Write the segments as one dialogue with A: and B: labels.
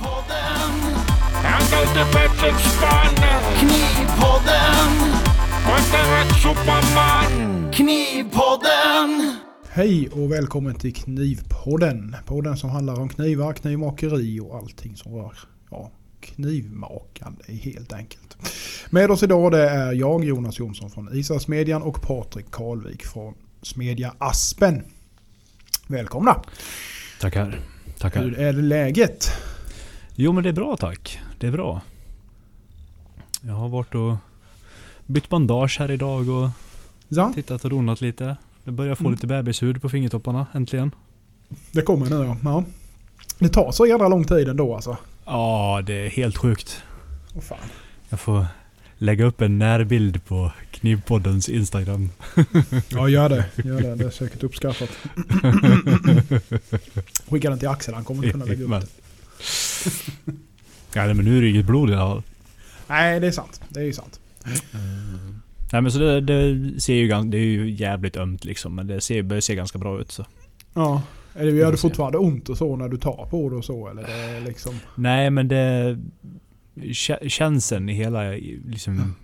A: Knivpodden. Han heter Petter Spann. Knivpodden. Kontra Superman. Knivpodden.
B: Hej och välkommen till Knivpodden. Podden som handlar om knivar, knivmakeri och allting som rör ja, knivmakande helt enkelt. Med oss idag det är jag, Jonas Jonsson från Israelsmedjan och Patrik Karlvik från Smedja Aspen. Välkomna!
C: Tackar. Tackar.
B: Hur är läget?
C: Jo men det är bra tack. Det är bra. Jag har varit och bytt bandage här idag och
B: Ja,
C: tittat och ronat lite. Jag börjar få
B: Mm.
C: lite bebishud på fingertopparna äntligen.
B: det kommer nu ja. ja. Det tar så jävla lång tid ändå alltså.
C: Ja, det är helt sjukt.
B: Åh fan.
C: Jag får lägga upp en närbild på Knivpoddens Instagram.
B: Ja gör det. Gör det. Det är säkert uppskattat. Skicka den till Axel, han kommer inte kunna lägga upp det.
C: Ja, nej, men nu är det inget blod i alla fall.
B: Nej det är sant. Det är ju sant.
C: Nej men så det, det ser ju ganska, det är ju jävligt ömt liksom. Men det ser, börjar se ganska bra ut så.
B: Ja. Eller gör det fortfarande ont och så när du tar på det och så? Eller det liksom...
C: Nej men det... kä- Känseln i hela, liksom...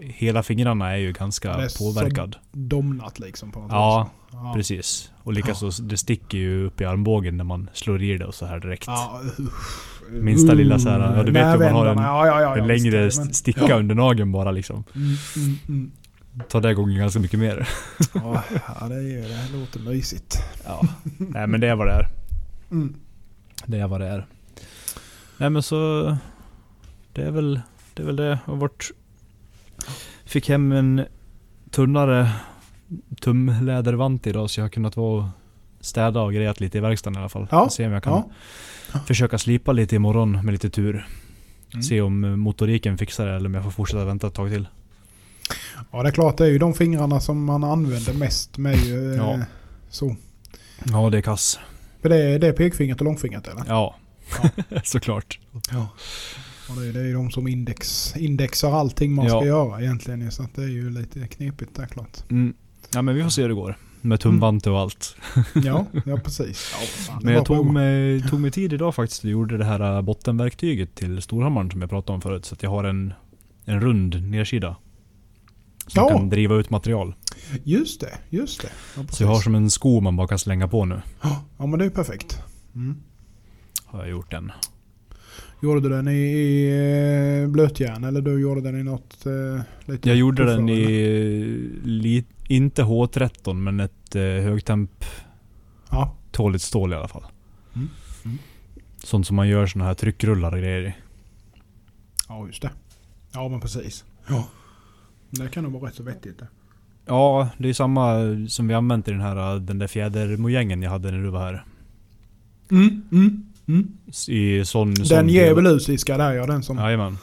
C: Hela fingrarna är ju ganska
B: Det är
C: påverkad.
B: domnat liksom på något
C: Ja,
B: vis. Ja.
C: Precis. Och likaså, det sticker ju upp i armbågen när man slår i det och så här direkt.
B: Ja.
C: Minsta lilla så här, ja, du vet ju man har en-
B: ja, ja, ja, ja,
C: en längre
B: det, men-
C: sticka under nageln bara liksom.
B: Mm, mm, mm.
C: Tar det gången ganska mycket mer.
B: Ja, ja, det, är, det låter mysigt.
C: Ja. Nej men det är vad det är.
B: Mm.
C: Det är vad det är. Nej men så... Det är väl det. Är väl det. Och vart... Fick hem en tunnare tumlädervant idag så jag har kunnat vara och städa och grejat lite i verkstaden i alla fall.
B: Ja,
C: Se om jag kan
B: Ja.
C: försöka slipa lite imorgon med lite tur.
B: Mm.
C: Se om eh, motoriken fixar det eller om jag får fortsätta vänta ett tag till.
B: ja, det är klart. Det är ju de fingrarna som man använder mest med ju, eh,
C: Ja.
B: så.
C: Ja det är kass.
B: För det är, det är pekfingret och långfingret eller?
C: Ja. Såklart.
B: Ja. Och det, är- det är de som index, indexar allting man ska
C: Ja.
B: göra egentligen. Så det är ju lite knepigt där klart.
C: Mm. Ja men vi får se hur det går. Med tumvante och allt.
B: Ja, ja precis. Ja,
C: Men jag tog mig, tog mig tid idag faktiskt och gjorde det här äh, bottenverktyget till Storhammaren som jag pratade om förut. Så att jag har en, en rund nedsida. Som
B: Ja.
C: kan driva ut material.
B: Just det, just det. Ja,
C: Så jag har som en sko man bara kan slänga på nu.
B: ja men det är perfekt. Mm.
C: Har jag gjort den.
B: Gjorde du den i, i eh, blötjärn eller du gjorde den i något eh, lite
C: Jag gjorde den i,
B: eller?
C: Inte H13 men ett eh, högtemp
B: Ja,
C: tåligt stål i alla fall.
B: Mm. Mm.
C: Sånt som man gör såna här tryckrullar och grejer i.
B: ja just det. Ja men precis. Ja. Det kan nog vara rätt så vettigt det.
C: Ja, det är samma som vi använt i den här äh, den där fjädermojängen jag hade när du var här.
B: Mm, mm, mm.
C: I sån...
B: Den
C: sån
B: djävulusiska där ja, den som
C: Jajamän.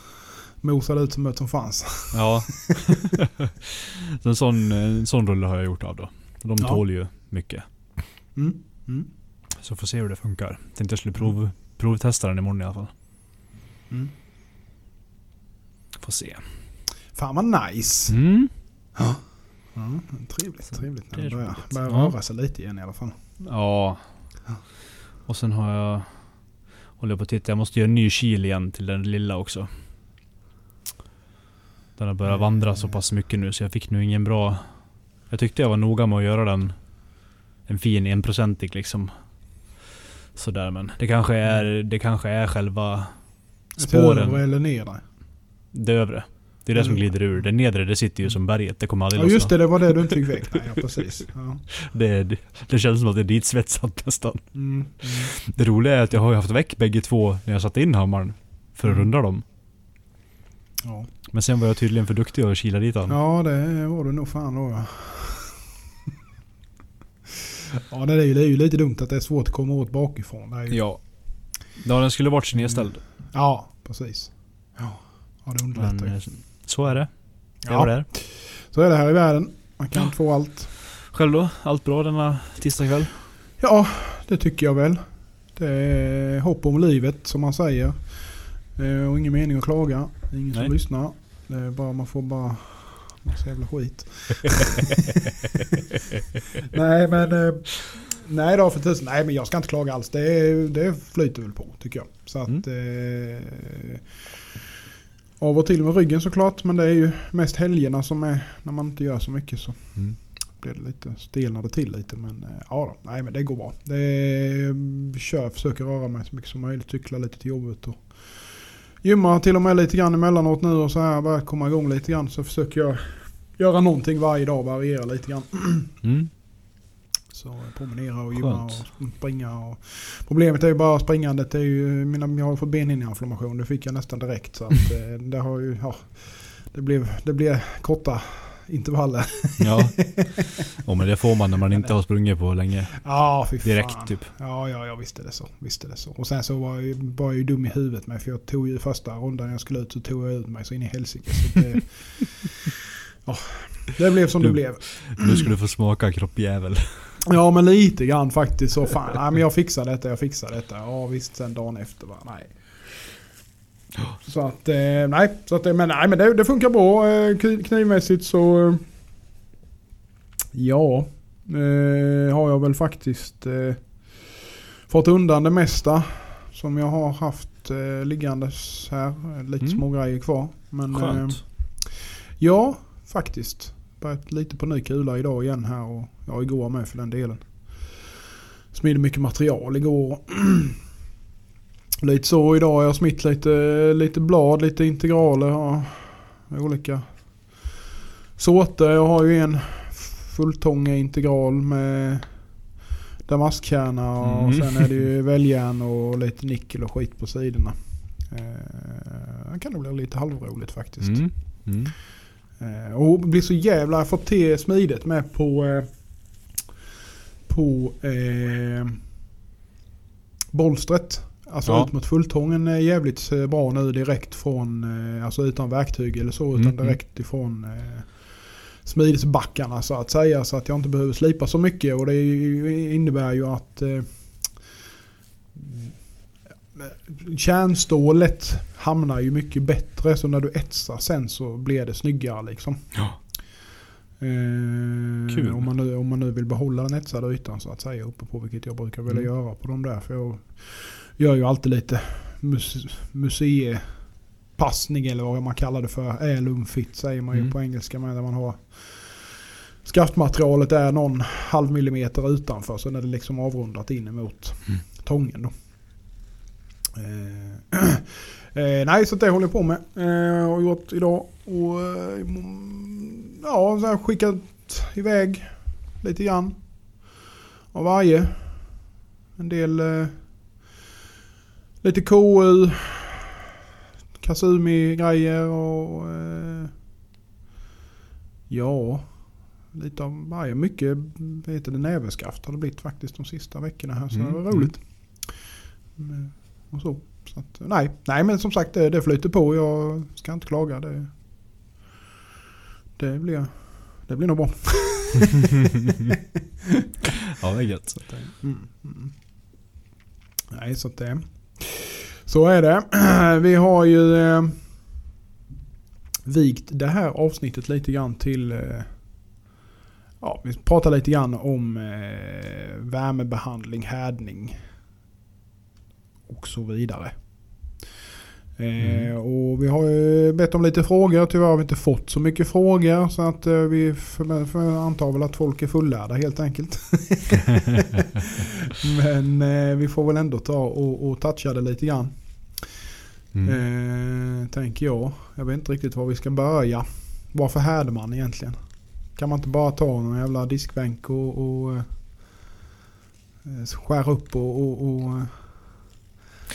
B: Mosade ut som ett som fanns.
C: Ja. Så en sån, en sån rulle har jag gjort av då. De
B: Ja.
C: tål ju mycket.
B: Mm, mm,
C: Så får se hur det funkar. Tänkte jag skulle prov, provtesta den imorgon i alla fall.
B: mm.
C: Får se.
B: Fan vad nice.
C: Mm.
B: Ja, trevligt, trevligt när
C: det
B: börjar, börjar
C: Ja.
B: röra sig lite igen i alla fall.
C: Ja. Och sen har jag... Håller jag på att titta. Jag måste göra en ny kil igen till den lilla också. Den har börjat vandra så pass mycket nu så jag fick nu ingen bra... Jag tyckte jag var noga med att göra den en fin enprocentig liksom. Sådär men det kanske är, det kanske är själva
B: över
C: spåren.
B: eller ner där.
C: Det övre. Det är det som glider ur. Det nedre det sitter ju som berget. Det kommer aldrig
B: Ja just
C: lossna.
B: det, det var det du inte fick väck. Nej, ja, precis. Ja.
C: Det, det, det känns som att det är ditsvetsat nästan.
B: Mm, mm.
C: Det roliga är att jag har haft väck bägge två när jag satte in hammaren. För att
B: Mm.
C: runda dem.
B: Ja.
C: Men sen var jag tydligen för duktig och kila dit den.
B: ja, det var du nog fan då ja. Ja, det är, ju, det är ju lite dumt att det är svårt att komma åt bakifrån. Det är ju,
C: Ja. Ja, den skulle varit snedställd.
B: ja precis. Ja, ja det underlättar
C: Men
B: ju.
C: eh, så är det. Det
B: Ja.
C: vad det är.
B: Så är det här i världen. Man kan inte få allt.
C: Själv då? Allt bra denna tisdagkväll?
B: Ja, det tycker jag väl. Det är hopp om livet som man säger. Eh, Och ingen mening att klaga. Ingen som
C: Nej.
B: lyssnar. Det är bara, man får bara massa jävla skit. Nej men eh, Nej då för tusen. Nej men jag ska inte klaga alls. Det, det flyter väl på tycker jag. Så att...
C: Mm.
B: Eh, av och till med ryggen såklart. Men det är ju mest helgerna som är när man inte gör så mycket så
C: Mm.
B: blir det lite stelnade till lite. Men eh, ja då, nej men det går bra. Det är, kör, försöker röra mig så mycket som möjligt. Cykla lite till jobbet och gymma till och med lite grann emellanåt nu och så här börjar komma igång lite grann. Så försöker jag göra någonting varje dag, variera lite grann.
C: Mm.
B: Så promenera och gymma och springa. Och problemet är ju bara springandet. Det är ju, mina, jag har fått benhinneinflammation. Det fick jag nästan direkt. Så att, eh, det, har ju, ja, det, blev, det blev korta intervaller.
C: Ja. oh, men det får man när man inte har sprungit på länge.
B: Ja, fy fan.
C: Direkt typ.
B: Ja, ja, visst är det så. Visst är det så. Och sen så var jag, var jag ju dum i huvudet med. För jag tog ju första rundan jag skulle ut så tog jag ut mig så in i helsike. Så det, ja, det blev som det
C: Du-
B: blev.
C: Nu ska du få smaka kroppjävel.
B: Ja men lite grann faktiskt. Så fan, nej, men jag fixar detta, jag fixar detta. Ja visst, sen dagen efter bara, nej. Så att, eh, nej. Så att, eh, men nej men det, det funkar bra eh, kniv- knivmässigt så... Eh, ja. Eh, har jag väl faktiskt eh, fått undan det mesta. Som jag har haft eh, liggandes här. Eh, Lite
C: Mm.
B: små grejer kvar. Men, eh,
C: Skönt.
B: Ja, faktiskt. Börjat lite på ny kula idag igen här och ja, igår med för den delen. Smidde mycket material igår. lite så idag. Jag har smitt lite, lite blad, lite integraler. Ja, olika sorter. Jag har ju en fulltånga integral med damaskkärna och
C: Mm.
B: sen är det ju väljärn och lite nickel och skit på sidorna. Eh, det kan nog bli lite halvroligt faktiskt.
C: Mm. Mm.
B: Eh, och blir så jävla... Jag har fått till smidigt med på... Eh, på eh, bolstret. Alltså
C: Ja.
B: ut mot fulltången är jävligt eh, bra nu direkt från... Eh, alltså utan verktyg eller så. Utan
C: Mm,
B: direkt ifrån eh, smidesbackarna så att säga. Så att jag inte behöver slipa så mycket. Och det innebär ju att... Eh, kärnstålet hamnar ju mycket bättre. Så när du etsar sen så blir det snyggare liksom.
C: Ja.
B: Eh,
C: Kul.
B: Om man, nu, om man nu vill behålla den etsade ytan så att säga uppe på. Vilket jag brukar vilja
C: Mm.
B: göra på de där. För jag gör ju alltid lite muse, museipassning eller vad man kallar det för. Heirloom fit säger man ju
C: Mm.
B: på engelska med. Där man har skaftmaterialet är någon halv millimeter utanför. Så är det liksom avrundat in emot
C: Mm.
B: tången då. Eh, eh, nej, så det håller jag på med. Eh, har gjort idag. Och eh, ja, så här skickat iväg lite grann. Av varje. En del eh, lite KU. Kasumi-grejer och eh, ja, lite av varje. Mycket heter det, näverskaft har det blivit faktiskt de sista veckorna här. Så
C: Mm,
B: det var roligt. Mm, Och så. så att, nej, nej, men som sagt det, det flyter på. Jag ska inte klaga. Det, det, blir, det blir nog bra.
C: ja, det är gött.
B: Mm, mm. Nej, så att det... Så är det. Vi har ju eh, vikt det här avsnittet lite grann till... Eh, ja, vi pratar lite grann om eh, värmebehandling, härdning och så vidare. Eh,
C: Mm.
B: och vi har ju bett om lite frågor. Tyvärr har vi inte fått så mycket frågor. Så att eh, vi för, för antar väl att folk är fullärda helt enkelt. Men eh, vi får väl ändå ta och, och toucha det lite grann.
C: Mm.
B: Eh, tänker jag. Jag vet inte riktigt var vi ska börja. Varför härdar man egentligen? Kan man inte bara ta någon jävla diskbänk och, och eh, skära upp och, och, och eh,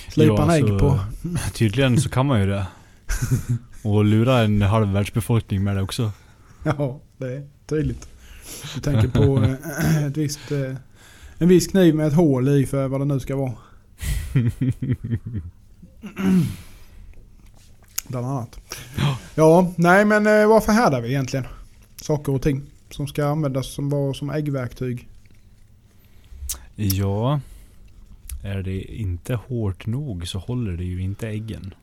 B: slipa
C: Ja,
B: en ägg på?
C: Tydligen så kan man ju det. Och lura en halv världsbefolkning med det också.
B: Ja, det är tydligt. Du tänker på eh, ett visst, eh, en viss kniv med ett hål i för vad det nu ska vara. Bland annat. Ja, nej men eh, varför härdar vi egentligen? Saker och ting som ska användas som, som äggverktyg.
C: Ja, är det inte hårt nog så håller det ju inte äggen.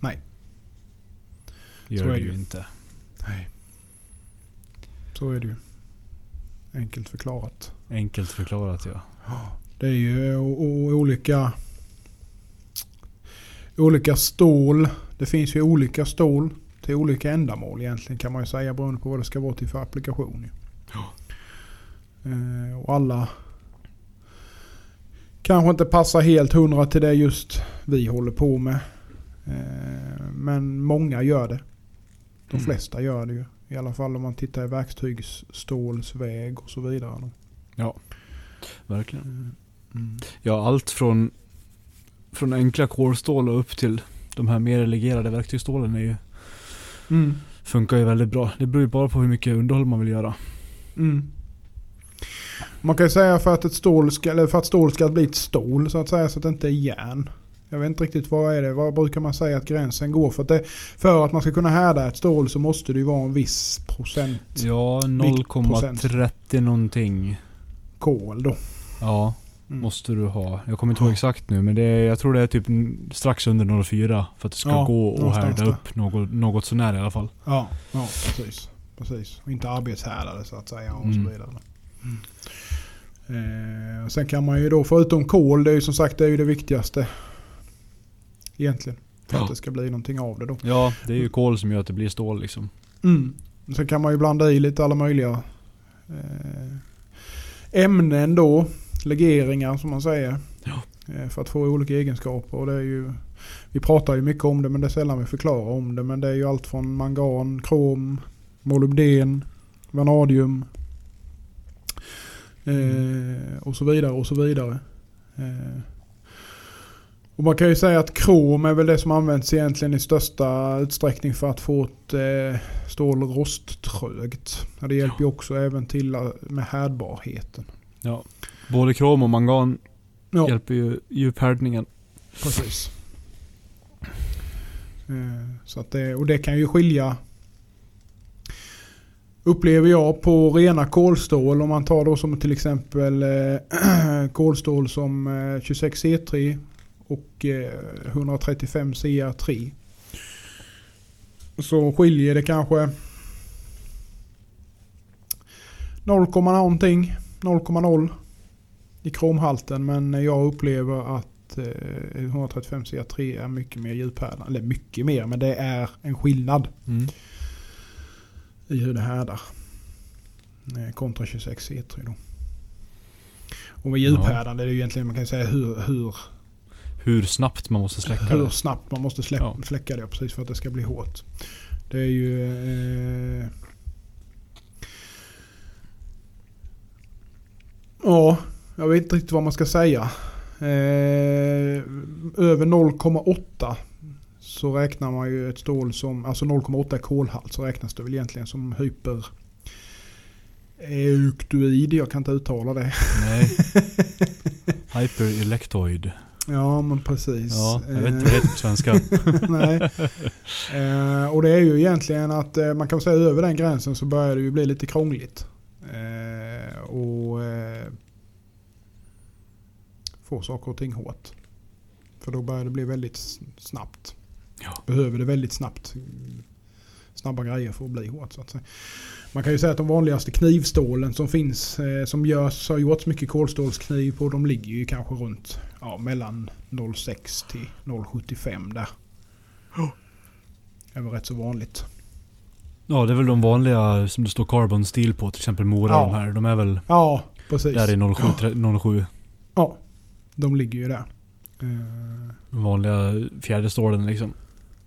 B: Nej.
C: Gör
B: Så är
C: det ju inte.
B: Nej. Så är det ju. Enkelt förklarat.
C: Enkelt förklarat ja.
B: Det är ju olika, olika stål. Det finns ju olika stål till olika ändamål egentligen kan man ju säga beroende på vad det ska vara till för applikation. ju. Eh, och alla kanske inte passar helt hundra till det just vi håller på med. Eh, men många gör det. De
C: Mm.
B: flesta gör det ju. I alla fall om man tittar i verktygsstålsväg och så vidare.
C: Verkligen.
B: Mm.
C: Ja, allt från, från enkla kolstål och upp till de här mer legerade verktygsstålen är ju,
B: Mm.
C: funkar ju väldigt bra. Det beror ju bara på hur mycket underhåll man vill göra.
B: Mm. Man kan ju säga för att, ett stål ska, eller för att stål ska bli ett stål så att säga så att det inte är järn. Jag vet inte riktigt vad är det. Vad brukar man säga att gränsen går? För att, det, för att man ska kunna härda ett stål så måste det ju vara en viss procent
C: Ja,
B: Viktprocent.
C: 0,30 någonting.
B: kol då.
C: Ja,
B: Mm.
C: måste du ha. Jag kommer inte ihåg exakt nu men det är, jag tror det är typ strax under 0,4 för att det ska
B: Ja,
C: gå och härda
B: där.
C: upp något, något sånär i alla fall.
B: Ja, ja precis. precis. Inte arbetshärdade så att säga. Och
C: Mm.
B: så vidare. Eh, sen kan man ju då förutom kol, det är ju som sagt det är ju det viktigaste. Egentligen. För
C: Ja.
B: att det ska bli någonting av det då.
C: Ja, det är ju kol som gör att det blir stål liksom.
B: Mm. Sen kan man ju blanda i lite alla möjliga eh, ämnen då. Legeringar som man säger.
C: Ja.
B: Eh, för att få olika egenskaper. Och det är ju, vi pratar ju mycket om det men det är sällan vi förklarar om det. Men det är ju allt från mangan, krom, molybden, vanadium. Eh, och så vidare och så vidare. Eh, och man kan ju säga att krom är väl det som används egentligen i största utsträckning för att få ett eh, stål rosttrögt. Det hjälper ju också även till med härdbarheten.
C: Ja. Både krom och mangan
B: Ja,
C: hjälper ju djuphärdningen.
B: precis. Eh, så att det, och det kan ju skilja Upplever jag på rena kolstål om man tar då som till exempel eh, kolstål som eh, 26C3 e och eh, 135 CR3. Så skiljer det kanske 0, någonting, 0,0 i kromhalten. Men jag upplever att eh, 135 CR3 är mycket mer djuphärdande. Eller mycket mer, men det är en skillnad
C: Mm
B: i hur det härdar. Eh, Kontra 26 C3 då. Och med djuphärdande är det ju egentligen man kan säga hur, hur,
C: Hur snabbt man måste släcka
B: hur
C: det.
B: snabbt man måste släppa,
C: Ja.
B: släcka det precis för att det ska bli hårt. Det är ju... Eh, ja, jag vet inte riktigt vad man ska säga. Eh, över 0,8 så räknar man ju ett stål som, alltså 0,8 i kolhalt så räknas det väl egentligen som hyper euktoid, jag kan inte uttala det.
C: Nej. Hyperelektoid.
B: Ja men precis.
C: Ja, jag vet inte, inte svenska.
B: Nej. Eh, och det är ju egentligen att eh, man kan säga över den gränsen så börjar det ju bli lite krångligt. Eh, och eh, få saker och ting hårt. För då börjar det bli väldigt snabbt.
C: Ja.
B: Behöver det väldigt snabbt. Snabba grejer för att bli hårt så att säga. Man kan ju säga att de vanligaste knivstålen som finns, eh, som görs, har gjorts mycket kolstålskniv på, de ligger ju kanske runt ja, mellan 0,6 till 0,75 där. Det är väl rätt så vanligt.
C: Ja, det är väl de vanliga som det står carbon steel på, till exempel Mora
B: Ja.
C: de här. De är väl
B: Ja, precis.
C: där i 07, tre- 07.
B: Ja, de ligger ju där. Eh,
C: De vanliga fjäderstålen liksom.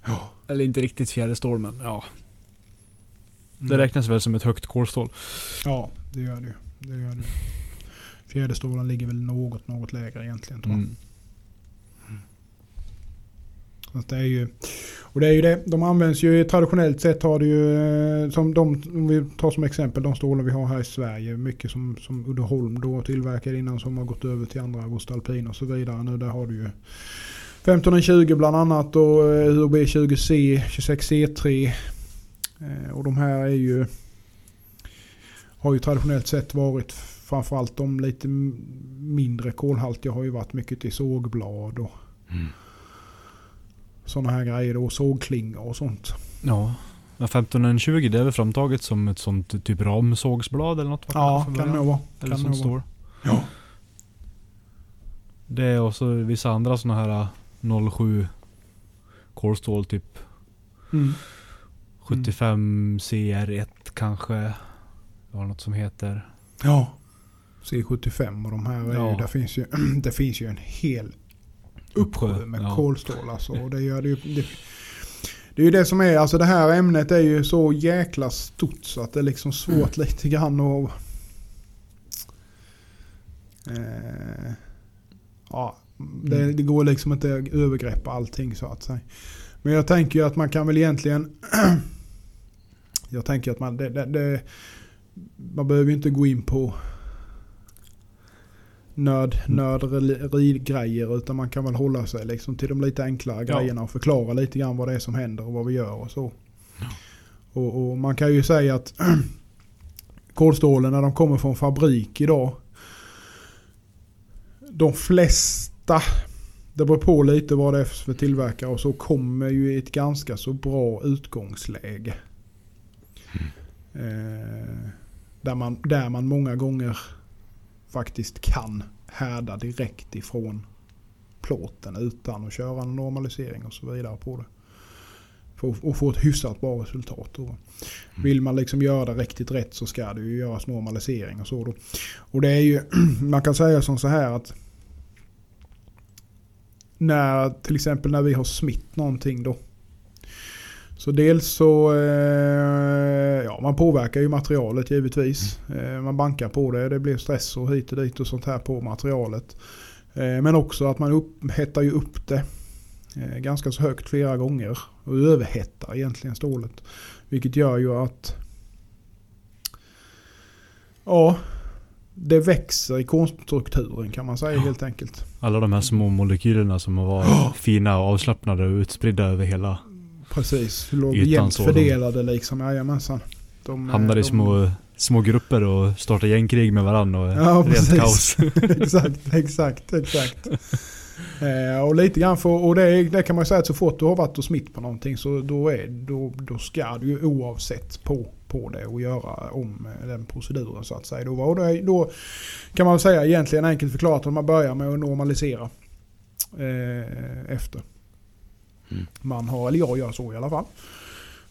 B: Ja.
C: Eller inte riktigt fjäderstål men ja. Det
B: Mm.
C: räknas väl som ett högt kolstål.
B: Ja, det gör det ju. Det gör det. Fjäderstålen ligger väl något, något lägre egentligen tror jag.
C: Mm.
B: Så att det är ju, och det är ju det, de används ju traditionellt sett har det ju, eh, som de, om vi tar som exempel de stålar vi har här i Sverige, mycket som, som Uddeholm då tillverkade innan som har gått över till andra Voestalpine och så vidare. Nu där har du ju 1520 bland annat och UB 20C, 26C3 eh, och de här är ju har ju traditionellt sett varit framförallt de lite mindre kolhaltiga har ju varit mycket i sågblad och
C: Mm.
B: sådana här grejer då, sågklingor och sånt.
C: Ja. Men 1520 det är väl framtaget som ett sånt typ ramsågsblad eller något?
B: Ja, kan det nog vara.
C: Eller
B: Kan
C: sånt
B: vara.
C: står.
B: Ja.
C: Det och så vissa andra såna här 07 kolstål typ
B: Mm.
C: 75 CR1 kanske. Det var något som heter.
B: Ja. C75 och de här är
C: Ja.
B: ju, det, finns ju, det finns ju en hel uppsjö med
C: Ja.
B: kolstål alltså. Och det, gör det, ju- det, det är ju det som är, alltså det här ämnet är ju så jäkla stort så att det är liksom svårt lite grann att... Eh, ja, det,
C: Mm.
B: det går liksom inte att övergreppa allting så att säga. Men jag tänker ju att man kan väl egentligen... jag tänker att man... Det, det, det, man behöver ju inte gå in på nörd, nörderi-grejer utan man kan väl hålla sig liksom till de lite enklare
C: Ja.
B: grejerna och förklara lite grann vad det är som händer och vad vi gör och så. Och, och man kan ju säga att kolstålen när de kommer från fabrik idag de flesta, det beror på lite vad det är för tillverkare och så, kommer ju i ett ganska så bra utgångsläge. Eh, där, man, där man många gånger faktiskt kan härda direkt ifrån plåten utan att köra en normalisering och så vidare på det. Och få ett hyfsat bra resultat. Då. Vill man liksom göra det riktigt rätt så ska det ju göras normalisering och så. Då. Och det är ju, man kan säga som så här att när till exempel när vi har smitt någonting då. Så dels så, eh, ja man påverkar ju materialet givetvis. Eh, man bankar på det, det blir stress och hit och dit och sånt här på materialet. Eh, men också att man upp, hettar ju upp det ganska så högt flera gånger. Och överhettar egentligen stålet. Vilket gör ju att Ja, det växer i konstrukturen kan man säga helt enkelt.
C: Alla de här små molekylerna som var fina och avslappnade och utspridda över hela.
B: Precis, låg jämnt fördelade liksom. Jajamensan. De, eh,
C: Hamnar i
B: de-
C: små, små grupper och startar gängkrig med varandra och
B: Ja,
C: rent
B: precis.
C: kaos.
B: exakt, exakt, exakt. Eh, och lite grann för, och det, det kan man säga att så fort du har varit och smitt på någonting så då, är, då, då ska du ju oavsett på, på det och göra om eh, den proceduren så att säga. Då, var det, då kan man säga egentligen enkelt förklarat att man börjar med att normalisera eh, efter.
C: Mm.
B: Man har, eller jag gör så i alla fall.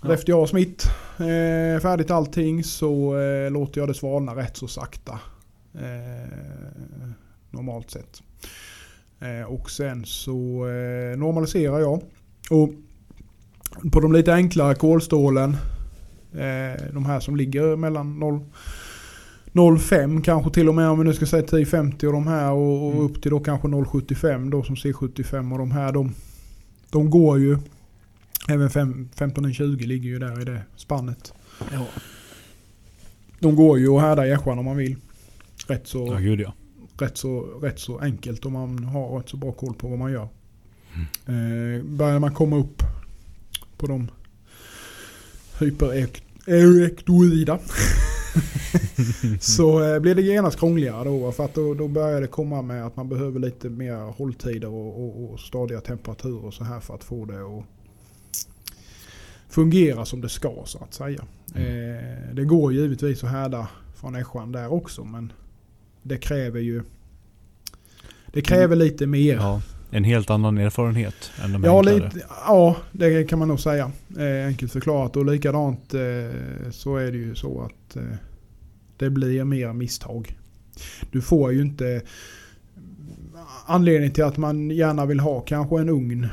C: Ja.
B: Efter jag har smitt eh, färdigt allting så eh, låter jag det svalna rätt så sakta. Eh, normalt sett. Eh, och sen så eh, normaliserar jag. Och på de lite enklare kolstålen, de här som ligger mellan 0 0,5 kanske till och med om vi nu ska säga 1050 och de här och, och
C: Mm.
B: upp till då kanske 0,75 då som C75 och de här de, de går ju Även fem- 1520 ligger ju där i det spannet.
C: Ja.
B: De går ju att härda gässan om man vill. Rätt så,
C: ja, gud ja.
B: rätt, så, rätt så enkelt om man har rätt så bra koll på vad man gör. Eh, börjar man komma upp på de hypererektoida så eh, blir det genast krångligare då. För att då, då börjar det komma med att man behöver lite mer hålltider och, och, och stadiga temperaturer och så här för att få det att fungera som det ska så att säga. Eh, det går givetvis att härda från ässjan där också men det kräver ju det kräver lite mer.
C: ja. En helt annan erfarenhet än de
B: Ja, lite, ja, det kan man nog säga. Eh, enkelt förklarat. Och likadant eh, så är det ju så att eh, det blir mer misstag. Du får ju inte... Anledningen till att man gärna vill ha kanske en ugn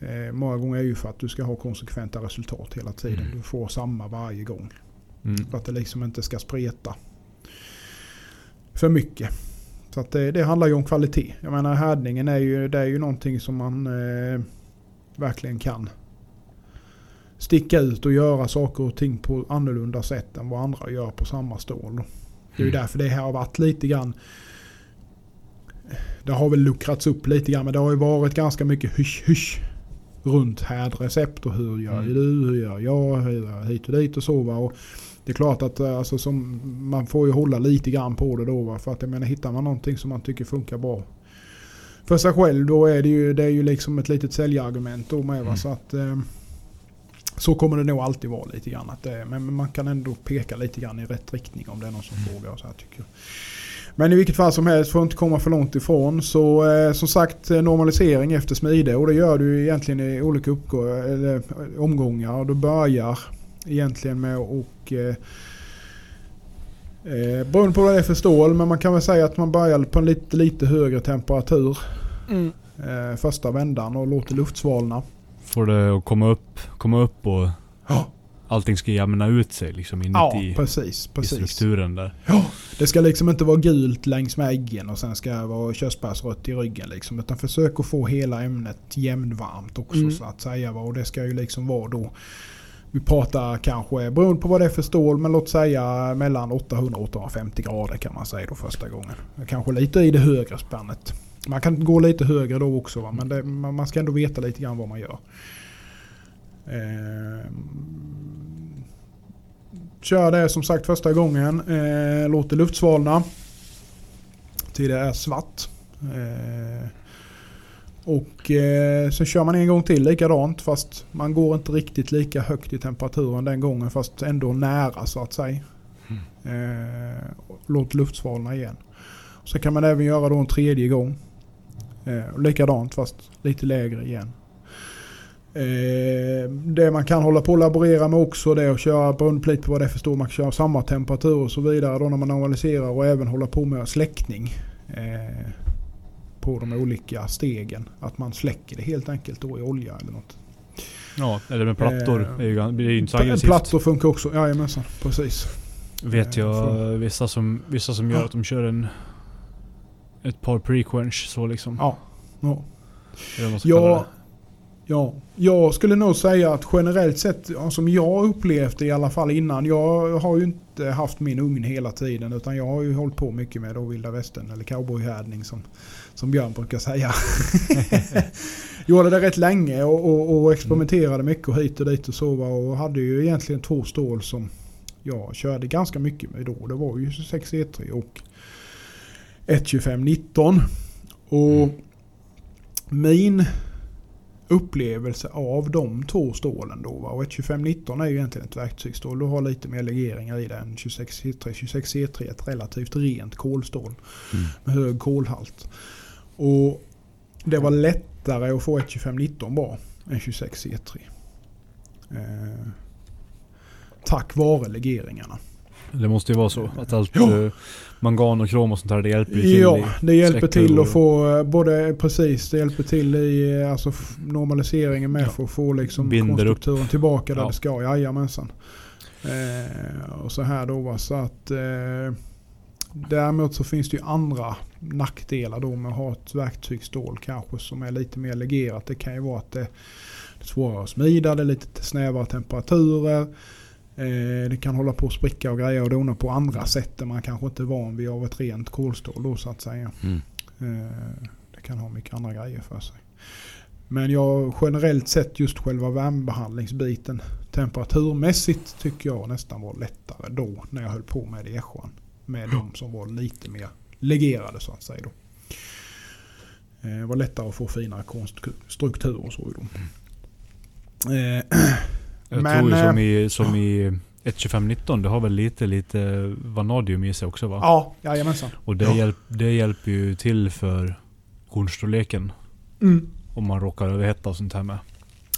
B: eh, många gånger är ju för att du ska ha konsekventa resultat hela tiden.
C: Mm.
B: Du får samma varje gång.
C: Mm.
B: För att det liksom inte ska spreta för mycket. Så det, det handlar ju om kvalitet. Jag menar härdningen är ju, det är ju någonting som man eh, verkligen kan sticka ut och göra saker och ting på annorlunda sätt än vad andra gör på samma stål. Det är ju
C: Mm.
B: därför det här har varit lite grann det har väl luckrats upp lite grann men det har ju varit ganska mycket hysch hysch runt härdrecept och hur gör
C: Mm.
B: du, hur gör jag, hur gör jag hit och dit och så va. Och det är klart att eh, alltså, som, man får ju hålla lite grann på det då va. För att jag menar hittar man någonting som man tycker funkar bra för sig själv då är det ju, det är ju liksom ett litet säljargument då med va.
C: Mm.
B: Så att, eh, Så kommer det nog alltid vara lite grann. Att det, men man kan ändå peka lite grann i rätt riktning om det är någon som frågar. Och så här, tycker jag. Men i vilket fall som helst, får inte komma för långt ifrån. Så eh, som sagt eh, normalisering efter smide och det gör du egentligen i olika uppgå- eller, omgångar. Och du börjar egentligen med att eh, Eh, beroende på vad det är för stål, men man kan väl säga att man börjar på en lite, lite högre temperatur eh, första vändan och låter luft svalna.
C: Får det att komma upp, komma upp och
B: Ja,
C: allting ska jämna ut sig liksom
B: ja
C: inuti
B: precis.
C: i
B: precis.
C: strukturen där.
B: Ja, det ska liksom inte vara gult längs med äggen och sen ska det vara körsbärsrött i ryggen. Liksom, utan försök att få hela ämnet jämnvarmt också
C: Mm.
B: så att säga. Och det ska ju liksom vara då vi pratar kanske, beroende på vad det är för stål, men låt säga mellan 800 och 850 grader kan man säga då första gången. Kanske lite i det högre spannet. Man kan gå lite högre då också va? men det, man ska ändå veta lite grann vad man gör. Eh, kör det som sagt första gången. Eh, låter luftsvalna. Till det är svart. Eh, och eh, sen kör man en gång till likadant fast man går inte riktigt lika högt i temperaturen den gången fast ändå nära så att säga. Eh, låt luftsvalna igen. Så kan man även göra då en tredje gång. Eh, likadant fast lite lägre igen. Eh, det man kan hålla på och laborera med också det är att köra beroende på lite på vad det är för stor. Man kan köra samma temperatur och så vidare då när man normaliserar och även hålla på med släckning. Eh, på de olika stegen. Att man släcker det helt enkelt då i olja eller något.
C: Ja, eller med plattor.
B: Eh,
C: det är ju, inte så aggressivt.
B: Plattor funkar också. Jajamensan, precis.
C: Vet
B: Eh,
C: jag
B: för-
C: vissa som, vissa som gör att de kör en... Ett par pre-quench så liksom.
B: Ja. ja. Ja. Ja, jag skulle nog säga att generellt sett, som jag upplevt det i alla fall innan. Jag har ju inte haft min ugn hela tiden utan jag har ju hållit på mycket med då vilda västern eller cowboyhärdning som, som Björn brukar säga. Gjorde det rätt länge och, och, och experimenterade mycket och hit och dit och så och hade ju egentligen två stål som jag körde ganska mycket med då. Det var ju 26 E3 och 12519. Och
C: Mm.
B: min upplevelse av de två stålen då. Va? Och ett 2519 är ju egentligen ett verktygsstål. Du har lite mer legeringar i den. 26 E3, 26 E3 är ett relativt rent kolstål
C: Mm.
B: med hög kolhalt. Och det var lättare att få ett 2519 bra än 26 E3. Eh, tack vare legeringarna.
C: Det måste ju vara så. Att allt
B: Ja.
C: eh, mangan och krom och sånt här, det hjälper ju till
B: Ja, det hjälper till att få eh, både precis, det hjälper till i eh, alltså, normaliseringen med
C: Ja.
B: för att få liksom
C: Binder upp.
B: konstrukturen tillbaka där
C: Ja.
B: det ska. Jajamensan. Eh, och så här då så att eh, Däremot så finns det ju andra nackdelar då med att ha ett verktygsstål kanske som är lite mer legerat. Det kan ju vara att det är svårare att smida, det är lite snävare temperaturer. Eh, det kan hålla på att spricka och greja och dona på andra sätt där man kanske inte är van vid av ett rent kolstål då så att säga.
C: Mm.
B: Eh, det kan ha mycket andra grejer för sig. Men jag generellt sett just själva värmebehandlingsbiten temperaturmässigt tycker jag nästan var lättare då när jag höll på med det i Eschan. Med de som var lite mer legerade så att säga då. Eh, Det var lättare att få finare konstruktur och så dem. Eh,
C: Jag
B: Men,
C: tror ju som
B: eh,
C: i, som i 1.25.19, det har väl lite, lite vanadium i sig också va?
B: Ja, jajamensan.
C: Och det,
B: Ja.
C: hjälp, det hjälper ju till för kornstorleken.
B: Mm.
C: Om man råkar överhetta och sånt här med.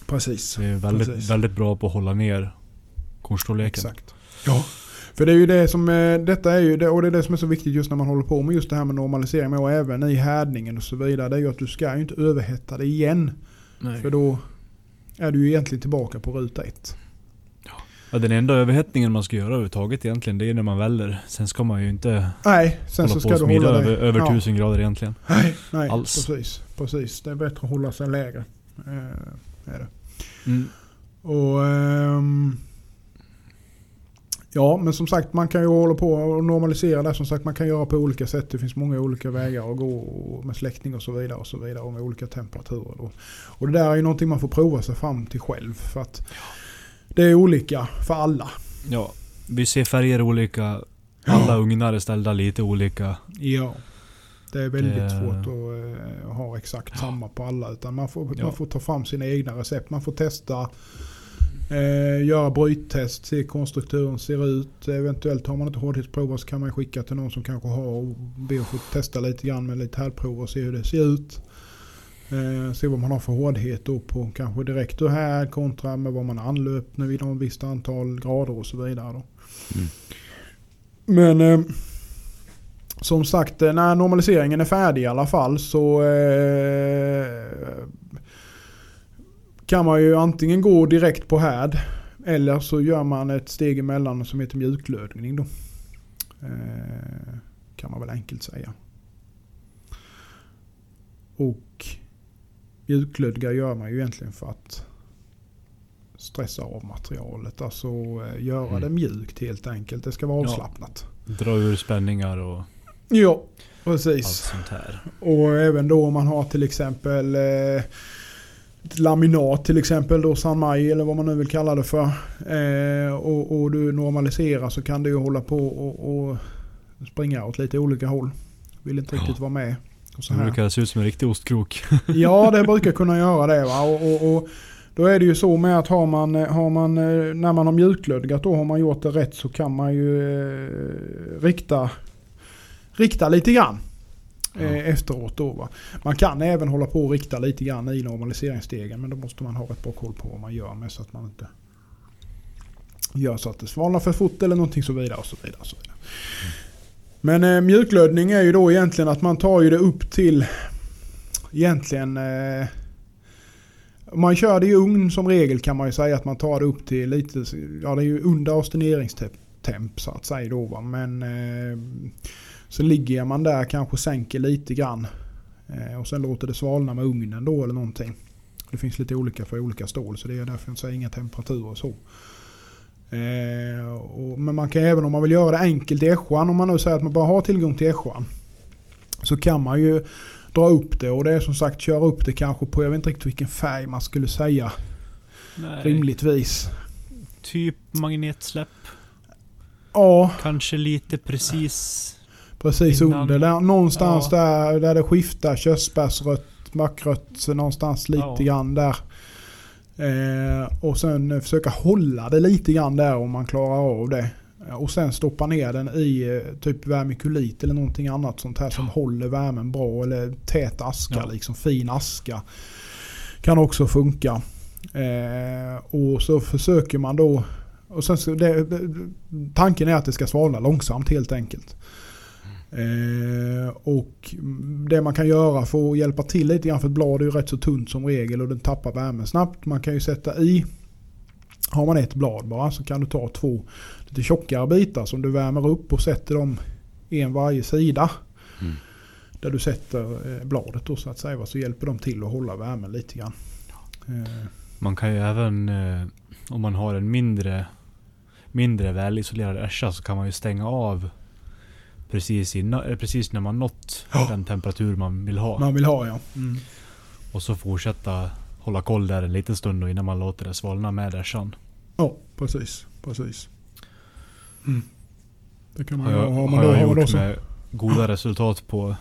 B: Precis.
C: Det är väldigt,
B: Precis.
C: väldigt bra på att hålla ner kornstorleken.
B: Exakt. Ja. För det är ju det som, eh, detta är ju det, och det är det som är så viktigt just när man håller på med just det här med normalisering och även i härdningen och så vidare. Det är ju att du ska ju inte överhetta det igen.
C: Nej.
B: För då är du ju egentligen tillbaka på ruta ett.
C: Ja, den enda överhettningen man ska göra överhuvudtaget egentligen, det är när man väller. Sen ska man ju inte
B: Nej, sen
C: hålla
B: så
C: på
B: ska
C: och smida
B: hålla
C: över, över
B: ja.
C: 1000 grader egentligen.
B: Nej, nej
C: alls.
B: precis. Precis. Det är bättre att hålla sig lägre. Eh, är det.
C: Mm.
B: Och, ehm, ja, men som sagt man kan ju hålla på och normalisera det. Som sagt man kan göra på olika sätt. Det finns många olika vägar att gå med släckning och så vidare. Och så vidare och med olika temperaturer. Då. Och det där är ju någonting man får prova sig fram till själv. För att det är olika för alla.
C: Ja, vi ser färger olika. Alla ugnar är ställda lite olika.
B: Ja. Det är väldigt
C: Det-
B: svårt att eh, ha exakt samma på alla. Utan man får,
C: Ja.
B: man får ta fram sina egna recept. Man får testa Eh, göra bryttest, se hur konstrukturen ser ut. Eventuellt har man inte hårdhetsprover så kan man skicka till någon som kanske har och be att få testa lite grann med lite härdprov och se hur det ser ut. Eh, se vad man har för hårdhet då på kanske direkt och här kontra med vad man har anlöpt vid något visst antal grader och så vidare. Då.
C: Mm.
B: Men eh, som sagt, eh, när normaliseringen är färdig i alla fall så eh, kan man ju antingen gå direkt på härd eller så gör man ett steg emellan som heter mjuklödning då. Eh, kan man väl enkelt säga. Och mjuklödga gör man ju egentligen för att stressa av materialet. Alltså eh, göra
C: Mm.
B: det mjukt helt enkelt. Det ska vara
C: Ja.
B: avslappnat.
C: Dra ur spänningar och
B: Ja,
C: allt
B: precis.
C: sånt här.
B: Och även då om man har till exempel eh, laminat till exempel då San Mai eller vad man nu vill kalla det för. Eh, och, och du normaliserar så kan du ju hålla på och, och springa åt lite olika håll. Vill inte riktigt
C: Ja.
B: vara med. Och så
C: Det
B: här.
C: brukar se ut som en riktig ostkrok.
B: Ja, det brukar kunna göra det. Va? Och, och, då är det ju så med att har man, har man, eh, när man har mjuklödgat då har man gjort det rätt så kan man ju eh, rikta, rikta lite grann. Eh, efteråt då va. Man kan även hålla på och rikta lite grann i normaliseringsstegen men då måste man ha rätt bra koll på vad man gör med så att man inte gör så att det svalnar för fort eller någonting så vidare. Och så vidare, och så vidare. Men eh, mjuklödning är ju då egentligen att man tar ju det upp till egentligen eh, man kör det i ugn som regel kan man ju säga att man tar det upp till lite, ja det är ju under avsteneringstemp så att säga då va. Men eh, så ligger man där kanske sänker lite grann. Eh, och sen låter det svalna med ugnen då eller någonting. Det finns lite olika för olika stål så det är därför jag säger inga temperaturer och så. Eh, men man kan även om man vill göra det enkelt i ässjan, om man nu säger att man bara har tillgång till ässjan. Så kan man ju dra upp det och det är som sagt köra upp det kanske på, jag vet inte riktigt vilken färg man skulle säga
C: Nej,
B: rimligtvis.
C: Typ magnetsläpp.
B: Ja,
C: Kanske lite precis.
B: Precis
C: Innan-
B: under. Där, någonstans
C: Ja.
B: där, där det skiftar körsbärsrött, mackrött, någonstans lite
C: Ja.
B: grann där. Eh, och sen försöka hålla det lite grann där om man klarar av det. Och sen stoppa ner den i eh, typ vermikulit eller någonting annat sånt här som håller värmen bra. Eller tät aska,
C: Ja.
B: liksom fin aska. Kan också funka. Eh, och så försöker man då och sen det, tanken är att det ska svalna långsamt helt enkelt. Eh, och det man kan göra för att hjälpa till lite grann för ett blad är ju rätt så tunt som regel och den tappar värmen snabbt. Man kan ju sätta i, har man ett blad bara så kan du ta två lite tjockare bitar som du värmer upp och sätter dem en varje sida.
C: Mm.
B: Där du sätter eh, bladet då så att säga. Så hjälper de till att hålla värmen lite grann. Eh,
C: Man kan ju även, eh, om man har en mindre, mindre välisolerad ässja så kan man ju stänga av precis, innan, eh, precis när man nått
B: Ja.
C: den temperatur man vill ha.
B: man vill ha ja. Mm.
C: Och så fortsätta hålla koll där en liten stund då innan man låter det svalna med ässjan.
B: Ja, precis. precis. Mm. Det kan man
C: Har jag,
B: Har man då,
C: jag
B: har man då
C: gjort
B: så,
C: med goda resultat på,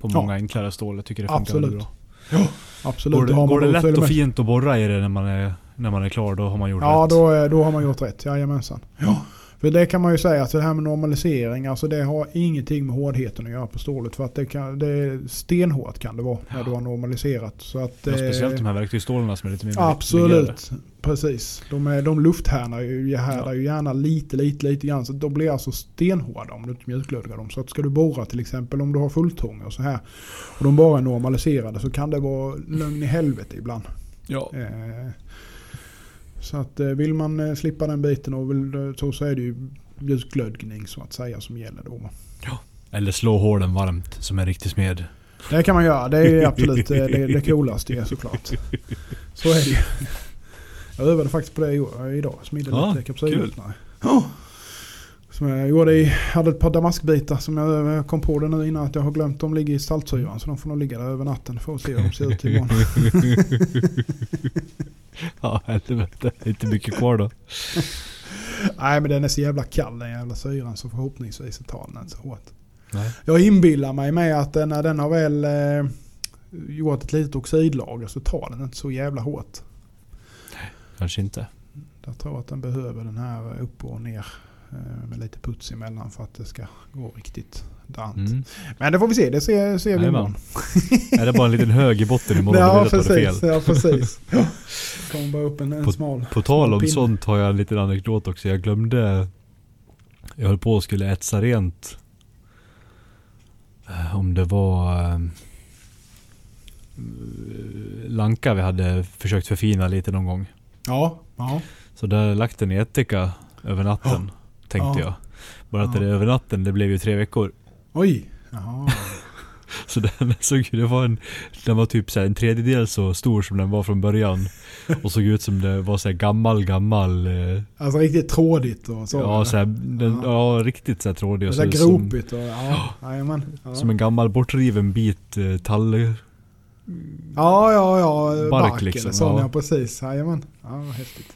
C: på
B: Ja.
C: många enklare stål. Jag tycker det funkar
B: Absolut.
C: väldigt bra.
B: absolut.
C: Går det, går det
B: då
C: lätt och fint att borra i det när man är, när man är klar, då har man gjort
B: Ja,
C: rätt.
B: då, är- då har man gjort rätt. Jajamensan. Ja. För det kan man ju säga att det här med normalisering, alltså det har ingenting med hårdheten att göra på stålet. För att det, kan, det är stenhårt kan det vara när
C: Ja.
B: du har normaliserat. Så att,
C: Ja, speciellt
B: eh,
C: de här verktygsstålarna som är lite mer.
B: Absolut, precis. De, är, de lufthärdar ju, härdar ju gärna lite, lite, lite grann. Så de blir alltså stenhårda om du inte mjuklödgar dem. Så att ska du borra till exempel om du har fulltång och så här. Och de bara är normaliserade så kan det vara lögn i helvete ibland.
C: Ja.
B: Eh, så att eh, vill man eh, slippa den biten och vill, eh, så, så är det ju mjukglödgning så att säga som gäller då.
C: Eller slå hålen varmt som en riktig smed.
B: Det kan man göra. Det är absolut det, det coolaste såklart. Så är det ju. Jag övade faktiskt på det idag. Smidde
C: Ja,
B: lite kapsylöppnare. Ja. Som jag gjorde i, hade ett par damaskbitar som jag kom på det nu innan att jag har glömt. De ligger i saltsyran så de får nog ligga där över natten. Får se hur de ser ut imorgon.
C: Ja, helvete. Inte mycket kvar då.
B: Nej men den är så jävla kall den jävla syran så förhoppningsvis tar den inte så hårt.
C: Nej.
B: Jag inbillar mig med att när den har väl eh, gjort ett litet oxidlager så tar den inte så jävla hårt.
C: Kanske inte.
B: Jag tror att den behöver den här upp och ner med lite puts emellan för att det ska gå riktigt dant.
C: Mm.
B: Men det får vi se, det ser, ser vi imorgon.
C: Är det bara en liten hög i botten imorgon?
B: Ja
C: Ja,
B: precis, ja precis. Ja. kommer bara upp en, en smal.
C: På tal om
B: pinne.
C: sånt har jag en liten anekdot också. Jag glömde... Jag höll på att skulle etsa rent. eh, Om det var... eh, Lanka vi hade försökt förfina lite någon gång.
B: Ja, ja.
C: Så där lagt den i ättika över natten. Tänkte
B: Ja.
C: jag. Bara att
B: Ja.
C: det är över natten, det blev ju tre veckor.
B: Oj. Jaha.
C: Så den såg det var en, den var typ så en tredjedel så stor som den var från början. Och såg ut som det var så gammal, gammal... Eh,
B: Alltså riktigt trådigt och så.
C: ja, så här, den,
B: Ja.
C: ja, riktigt så här trådig. och
B: så
C: så- som,
B: gropigt och ja. Jajamän. Ja.
C: som en gammal bortriven bit eh, tall...
B: Ja, ja, ja.
C: Bark
B: Bark,
C: liksom,
B: eller sån,
C: ja.
B: ja. precis. Jajamän. Ja, häftigt.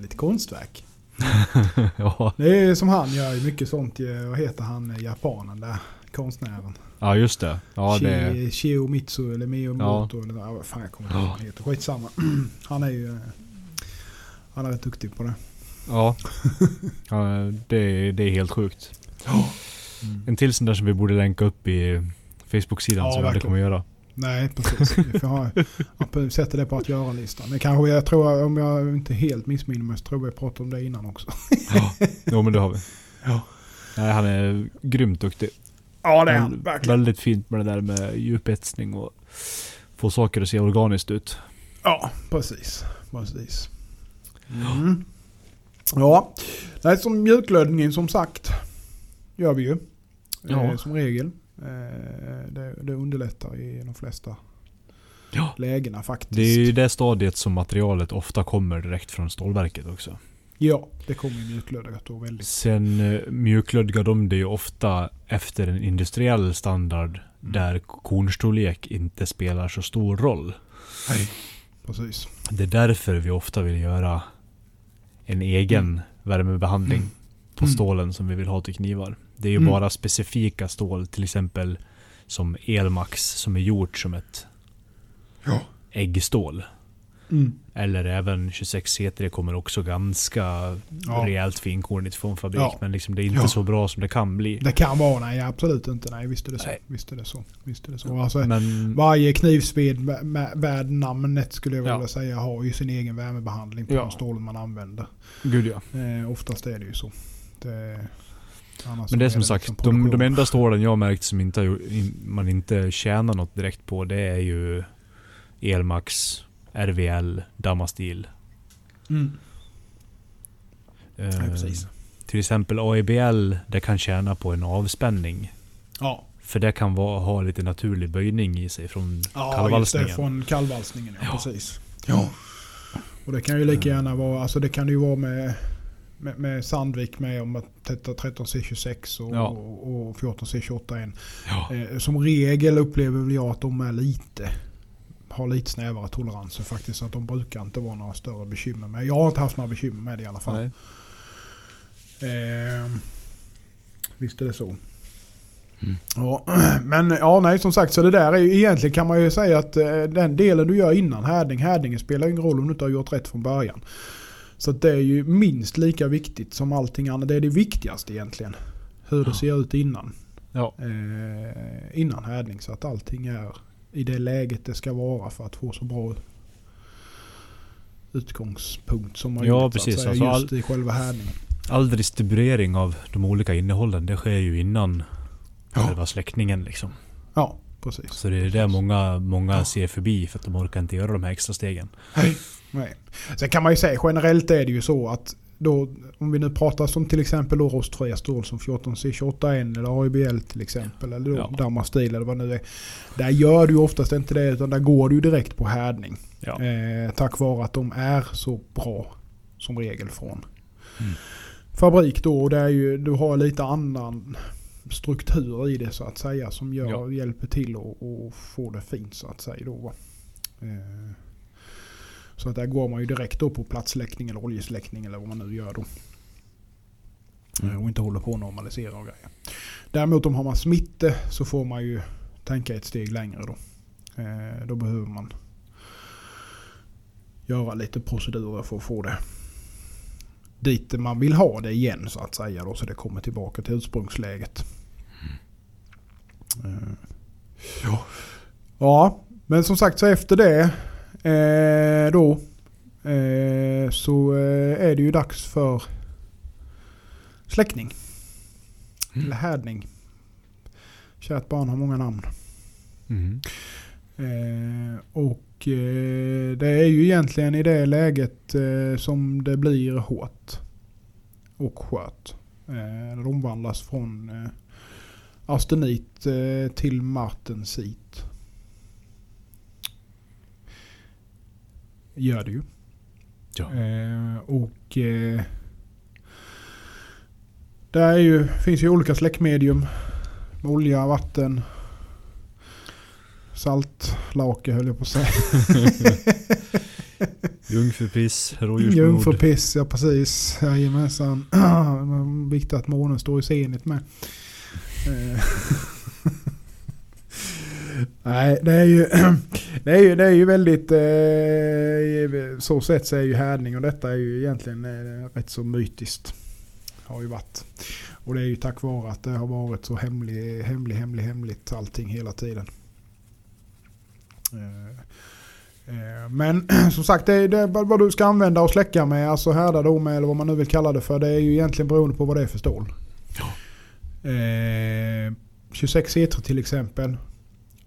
B: Lite konstverk.
C: ja.
B: Det är som han gör mycket sånt. Vad heter han, japanen där? Konstnären.
C: ja, just det. Ja, det
B: Shi- Shiomitsu eller Miyamoto eller ja, vad fan jag kommer inte ihåg vad han heter. Skitsamma. Han är ju... eh, Han är rätt duktig på det.
C: ja. ja det, det är helt sjukt.
B: Mm.
C: En till sån där som vi borde länka upp i Facebook-sidan
B: Ja,
C: som vi aldrig kommer göra.
B: Nej, precis. Vi får ha, sätter det på att göra-listan. Det kanske, jag tror, om jag inte helt missminner mig, så tror jag vi pratade om det innan också.
C: Ja, jo, men det har vi.
B: Ja.
C: Nej, han är grymt duktig.
B: Ja, det är
C: Men
B: han. Verkligen.
C: Väldigt fint med det där med djupetsning och få saker att se organiskt ut.
B: Ja, precis. Precis. Mm. Ja, Nej, som mjuklödningen som sagt gör vi ju.
C: Ja.
B: Eh, som regel. Eh, det, det underlättar i de flesta
C: Ja.
B: lägena faktiskt.
C: Det är ju det stadiet som materialet ofta kommer direkt från stålverket också.
B: Ja, det kommer ju mjuklödgat då väldigt.
C: Sen eh, mjuklödgar de det ju ofta efter en industriell standard
B: Mm.
C: där kornstorlek inte spelar så stor roll.
B: Nej. Precis.
C: Det är därför vi ofta vill göra en egen
B: Mm.
C: värmebehandling
B: Mm.
C: på
B: Mm.
C: stålen som vi vill ha till knivar. Det är ju
B: Mm.
C: bara specifika stål, till exempel som Elmax som är gjort som ett
B: Ja.
C: äggstål.
B: Mm.
C: Eller även 26 C3 kommer också ganska
B: Ja.
C: rejält finkornigt från fabrik.
B: Ja.
C: Men liksom det är inte
B: Ja.
C: så bra som det kan bli.
B: Det kan vara, nej absolut inte. Nej, visst är det så.
C: Nej.
B: Visst är det så. Visst är det så. Alltså,
C: Men
B: Varje knivsved med- med- värd namnet skulle jag
C: Ja.
B: vilja säga har ju sin egen värmebehandling på
C: Ja.
B: de stålen man använder.
C: gud ja.
B: Eh, oftast är det ju så. Det, annars
C: Men det är som
B: det
C: sagt,
B: liksom
C: de, de enda stålen jag har märkt som inte in, man inte tjänar något direkt på det är ju Elmax, RVL, Damastil.
B: Mm.
C: Eh,
B: Ja, precis.
C: till exempel AEBL, det kan tjäna på en avspänning.
B: Ja,
C: För det kan vara, ha lite naturlig böjning i sig från
B: ja just
C: kallvalsningen.
B: det. Från kallvalsningen, ja,
C: Ja.
B: precis. Ja. Och det kan ju lika gärna vara, alltså det kan ju vara med, med, med Sandvik med om att tätta 13C26 och,
C: Ja.
B: och, och 14C28
C: Ja.
B: Eh, som regel upplever jag att de är lite har lite snävare toleranser faktiskt. Så att de brukar inte vara några större bekymmer med. Jag har inte haft några bekymmer med det i alla fall. Eh, visst är det så.
C: Mm.
B: Ja, men ja, nej som sagt så det där är ju egentligen kan man ju säga att eh, den delen du gör innan härdning, härdningen spelar ingen roll om du inte har gjort rätt från början. Så det är ju minst lika viktigt som allting annat. Det är det viktigaste egentligen. Hur det
C: Ja.
B: ser ut innan.
C: Ja.
B: Eh, innan härdning så att allting är i det läget det ska vara för att få så bra utgångspunkt som möjligt.
C: Ja,
B: så
C: precis.
B: säga,
C: Alltså,
B: just i själva härdningen.
C: All distribuering av de olika innehållen, det sker ju innan
B: Ja.
C: själva släckningen liksom.
B: Ja, precis.
C: Så det är det många, många ser förbi för att de orkar inte göra de här extra stegen.
B: Nej. Sen kan man ju säga generellt är det ju så att då, om vi nu pratar som till exempel då rostfria stål som 14C28N eller AIBL till exempel. Eller då
C: Ja.
B: Damastil eller vad nu är. Där gör du oftast inte det utan där går du direkt på härdning.
C: Ja.
B: Eh, tack vare att de är så bra som regel från
C: Mm.
B: fabrik då. Och det är ju, du har lite annan struktur i det så att säga som gör,
C: Ja.
B: hjälper till att få det fint så att säga. Då. Eh, så att där går man ju direkt då på platssläckning eller oljesläckning eller vad man nu gör då.
C: Mm.
B: Eh, Och inte håller på att normalisera och grejer. Däremot om har man smitte så får man ju tänka ett steg längre då. Eh, Då behöver man göra lite procedurer för att få det dit man vill ha det igen så att säga. Då, så det kommer tillbaka till ursprungsläget. Eh, ja. ja, men som sagt så efter det eh, då eh, så eh, är det ju dags för släckning.
C: Mm.
B: Eller härdning. Kärt barn har många namn.
C: Mm.
B: Eh, och eh, det är ju egentligen i det läget eh, som det blir hårt och skört. Eh, det omvandlas från eh, arstenit eh, till martensit. Gör det ju.
C: Ja.
B: Eh, och eh, det är ju, finns ju olika släckmedium. Olja, vatten, saltlake höll jag på att säga.
C: Jungfrupiss, rådjursblod.
B: Jungfrupiss, ja precis. Jajamensan. Viktigt att månen står i zenit med. Eh. Nej, det är ju, det är ju, det är ju väldigt... Eh, så sett så är ju härdning och detta är ju egentligen eh, rätt så mytiskt. Har ju varit. Och det är ju tack vare att det har varit så hemlig, hemlig, hemlig, hemligt allting hela tiden. Eh, eh, Men som sagt, det är, det är vad du ska använda och släcka med, alltså härda då med eller vad man nu vill kalla det för. Det är ju egentligen beroende på vad det är för stål. Eh, 26 E3 till exempel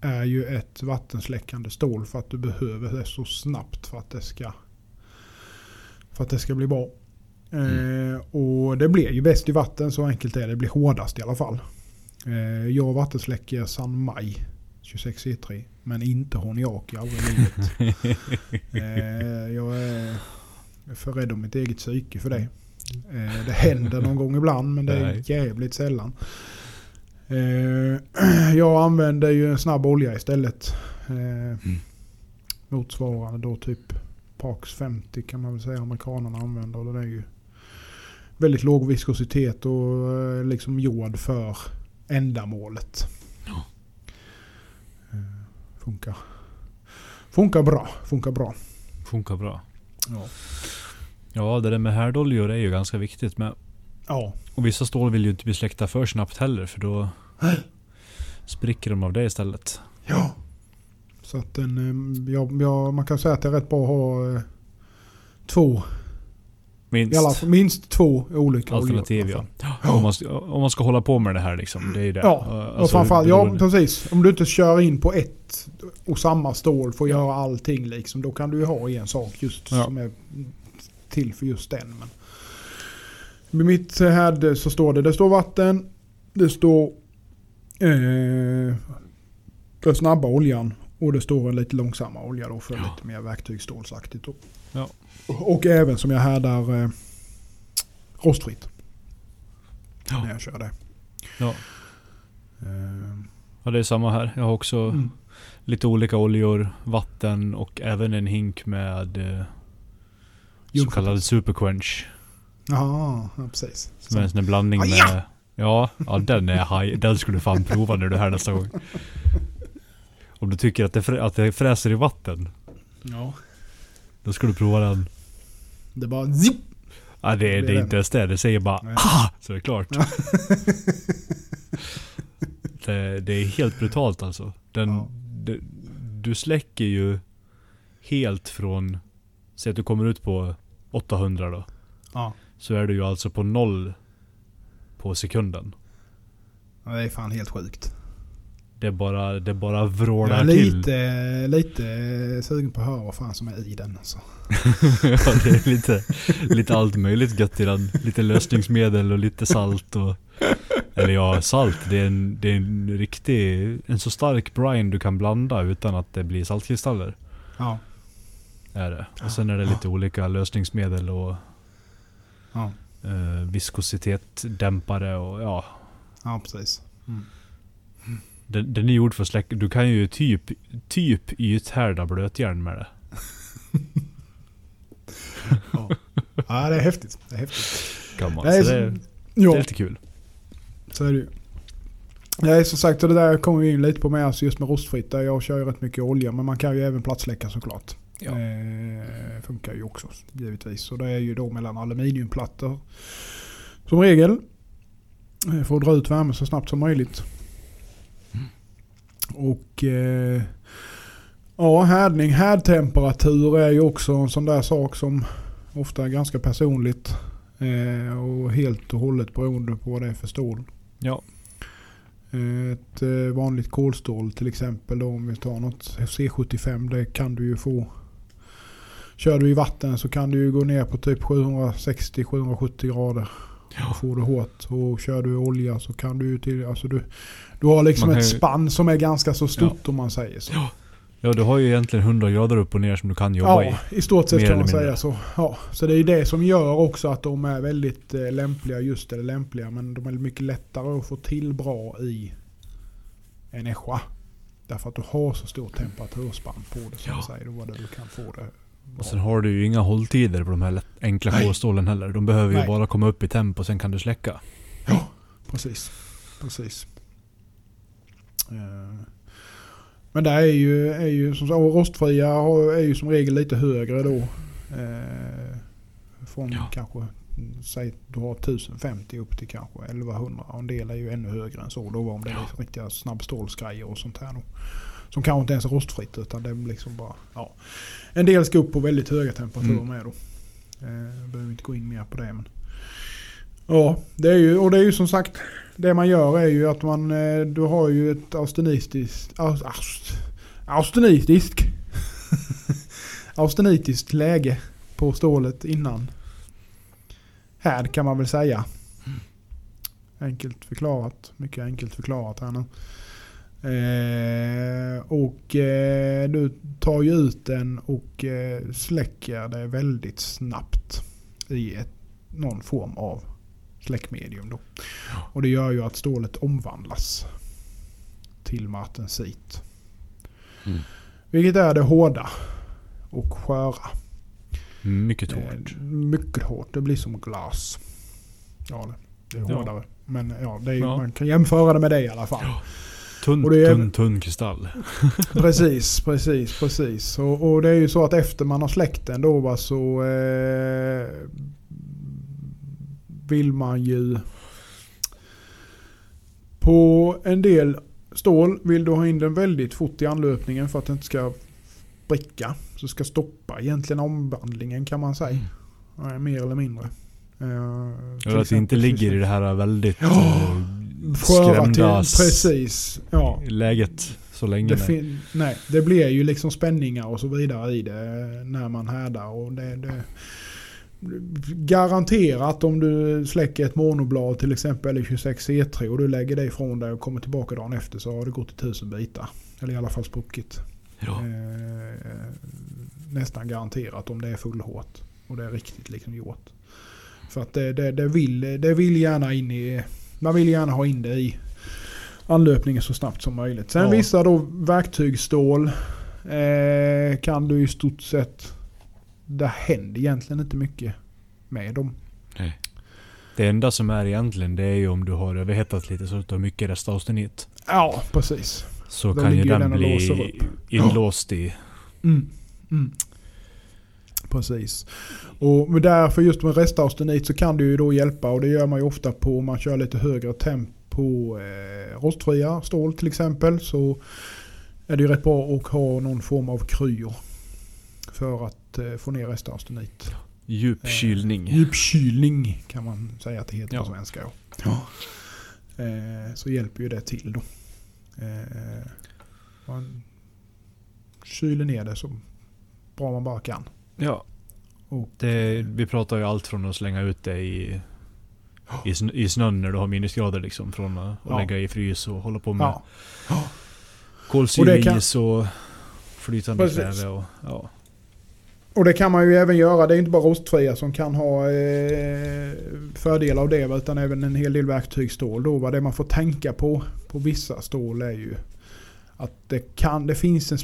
B: är ju ett vattensläckande stål för att du behöver det så snabbt för att det ska, för att det ska bli bra. Eh, och det blir ju bäst i vatten, så enkelt är det. Det blir hårdast i alla fall. Eh, jag vattensläcker San Mai 26 E3. Men inte Honiaki, aldrig i livet. eh, jag är för rädd om mitt eget psyke för det. Eh, det händer någon gång ibland men det är jävligt sällan. Eh, jag använder ju en snabb olja istället. Eh, Motsvarande då typ Pax 50 kan man väl säga amerikanerna använder. Och den är ju väldigt låg viskositet och eh, liksom gjord för ändamålet.
C: Ja.
B: Eh, Funkar. Funkar bra. Funkar bra.
C: Funkar bra.
B: Ja.
C: Ja, det där med härdoljor är ju ganska viktigt med.
B: Ja.
C: Och vissa stål vill ju inte bli släckta för snabbt heller för då spricker de av det istället.
B: ja. Så att den, eh, ja, ja, man kan säga att det är rätt bra att ha eh, två,
C: Minst.
B: i alla fall minst två olika
C: Alternativ
B: oljor.
C: ja. ja. Om, man ska, om man ska hålla på med det här liksom. Det är ju det.
B: Ja, och framförallt, ja precis. Om du inte kör in på ett och samma stål för att göra allting liksom. Då kan du ju ha en sak just
C: Ja.
B: som är till för just den. Men med mitt här så står det, det står vatten, det står eh, den snabba oljan och det står en lite långsamma olja då för
C: Ja.
B: lite mer verktygsstålsaktigt.
C: Ja.
B: Och även som jag härdar eh, rostfritt
C: Ja.
B: när jag kör det.
C: Ja.
B: Eh,
C: ja, det är samma här. Jag har också
B: mm.
C: lite olika oljor, vatten och även en hink med eh, så kallad superquench.
B: Ja, ja precis.
C: Som är en sån blandning med...
B: ja!
C: Ja, ja den är high. Den skulle du fan prova när du är här nästa gång. Om du tycker att det, frä, att det fräser i vatten,
B: Ja.
C: då ska du prova den.
B: Det är bara zip.
C: Ja, det,
B: Det är
C: det är
B: den.
C: inte ens det. Det säger bara
B: Nej.
C: ah! Så är det klart. det, det är helt brutalt alltså. Den,
B: Ja.
C: det, du släcker ju helt från... Säg att du kommer ut på 800 då.
B: Ja.
C: Så är du ju alltså på noll på sekunden.
B: ja. Det är fan helt sjukt.
C: Det bara, det bara
B: Jag
C: vrålar
B: är
C: till.
B: lite, lite sugen på att höra vad fan som är i den. Alltså.
C: ja, det är lite, lite allt möjligt gött i den. Lite lösningsmedel och lite salt och... Eller ja, salt. Det är en, det är en riktig... En så stark brine du kan blanda utan att det blir saltkristaller.
B: Ja.
C: Är det. Och sen är det lite olika lösningsmedel och
B: Ja.
C: eh, viskositetsdämpare och ja.
B: ja, precis. Mm.
C: Den, den är gjord för att släcka... Du kan ju typ, typ ythärda blötjärn med det.
B: Ja. ja, det är häftigt. Det är häftigt.
C: Kan man.
B: Det är
C: så det, är- det
B: Ja,
C: är lite kul.
B: så är det ju. Nej, som sagt, och det där kommer vi in lite på med, alltså just med rostfritt. Där jag kör ju rätt mycket olja, men man kan ju även plattsläcka såklart.
C: Ja.
B: Eh, funkar ju också givetvis. Så det är ju då mellan aluminiumplattor som regel. eh, För att dra ut värme så snabbt som möjligt. Och eh, ja, härdning, härdtemperatur är ju också en sån där sak som ofta är ganska personligt. Eh, och helt och hållet beroende på vad det är för stål.
C: Ja.
B: Eh, Ett eh, vanligt kolstål till exempel då, om vi tar något C75 det kan du ju få. Kör du i vatten så kan du ju gå ner på typ 760-770 grader. Och får du hårt. Och kör du i olja så kan du ju till... Alltså du, du har liksom ett
C: ju-
B: spann som är ganska så stort om man säger så.
C: Ja, du har ju egentligen 100 grader upp och ner som du kan jobba i.
B: Ja, i stort sett kan man säga så. Ja, så det är ju det som gör också att de är väldigt eh, lämpliga, just eller lämpliga, men de är mycket lättare att få till bra i en Escha. Därför att du har så stor temperaturspann på det som
C: Ja.
B: säger. Då var det du kan få det.
C: Och sen har du ju inga hålltider på de här enkla kolstålen heller. De behöver ju
B: Nej.
C: bara komma upp i tempo, sen kan du släcka.
B: Ja, precis. Precis. Eh, Men det är ju, är ju som sagt, rostfria är ju som regel lite högre då. Eh, Från
C: Ja.
B: kanske, säg du har 1050 upp till kanske 1100. Och en del är ju ännu högre än så då om det är liksom riktiga snabbstålsgrejer och sånt här då. Som kanske inte ens är rostfritt utan det är liksom bara, ja. En del ska upp på väldigt höga temperaturer
C: Mm.
B: med då. Eh, behöver inte gå in mer på det men. Ja, det är ju, och det är ju som sagt det man gör är ju att man, eh, du har ju ett austenistiskt, aus, aust, austenitiskt, austenitiskt läge på stålet innan. Här kan man väl säga. Enkelt förklarat, mycket enkelt förklarat här nu. Eh, och eh, du tar ju ut den och eh, släcker det väldigt snabbt i ett, någon form av släckmedium. Då. Och det gör ju att stålet omvandlas till martensit.
C: Mm.
B: Vilket är det hårda och sköra.
C: Mycket
B: Eh,
C: hårt.
B: mycket hårt. Det blir som glas. Ja, det, är
C: Ja.
B: hårdare. Men ja, det är,
C: Ja.
B: man kan jämföra det med det i alla fall.
C: Tunn,
B: och det är-
C: tunn, tunn kristall.
B: Precis, precis, precis. Och, och det är ju så att efter man har släckt den då va, så eh, vill man ju på en del stål vill du ha in den väldigt fort i anlöpningen för att den inte ska spricka. Så ska stoppa egentligen omvandlingen kan man säga. Eh, mer eller mindre. Eh,
C: Eller att det inte ligger i det här väldigt
B: Ja,
C: eh,
B: sköra till, precis. Ja.
C: läget så länge.
B: Det,
C: nej.
B: fin- nej, det blir ju liksom spänningar och så vidare i det när man härdar. Och det, det, garanterat om du släcker ett monoblad till exempel eller 26 C3 och du lägger det ifrån dig och kommer tillbaka dagen efter så har det gått i tusen bitar. Eller i alla fall spruckit.
C: Ja.
B: Eh, nästan garanterat om det är fullhårt. Och det är riktigt liksom gjort. För att det, det, det, vill, det vill gärna in i... Man vill gärna ha in det i anlöpningen så snabbt som möjligt. Sen
C: Ja.
B: vissa då verktygsstål eh, kan du i stort sett... Det händer egentligen inte mycket med dem.
C: Det enda som är egentligen det är ju om du har överhettat lite så att du har mycket restaustenit.
B: Ja, precis.
C: Så
B: Då
C: kan ju den bli inlåst i...
B: Mm. Mm. Precis. Och därför just med restaustenit så kan det ju då hjälpa och det gör man ju ofta på om man kör lite högre temp på eh, rostfria stål till exempel. Så är det ju rätt bra att ha någon form av kryor. För att eh, få ner restaustenit.
C: Djup
B: Eh,
C: kylning.
B: Djupkylning kan man säga att det heter
C: Ja.
B: på svenska. Ja. Eh, så hjälper ju det till då. Eh, man kyler ner det så bra man bara kan.
C: Ja.
B: Och,
C: Det, vi pratar ju allt från att slänga ut det i, i, snö, i snön när du har minusgrader liksom. Från att
B: Ja.
C: lägga i frys och hålla på med
B: ja. Och
C: kolsyra,
B: det kan-
C: is och flytande
B: Precis.
C: kväve. Och, ja.
B: och det kan man ju även göra. Det är inte bara rostfria som kan ha eh, fördel av det. Utan även en hel del verktygsstål. Då, va. Det man får tänka på på vissa stål är ju att det, kan, det finns en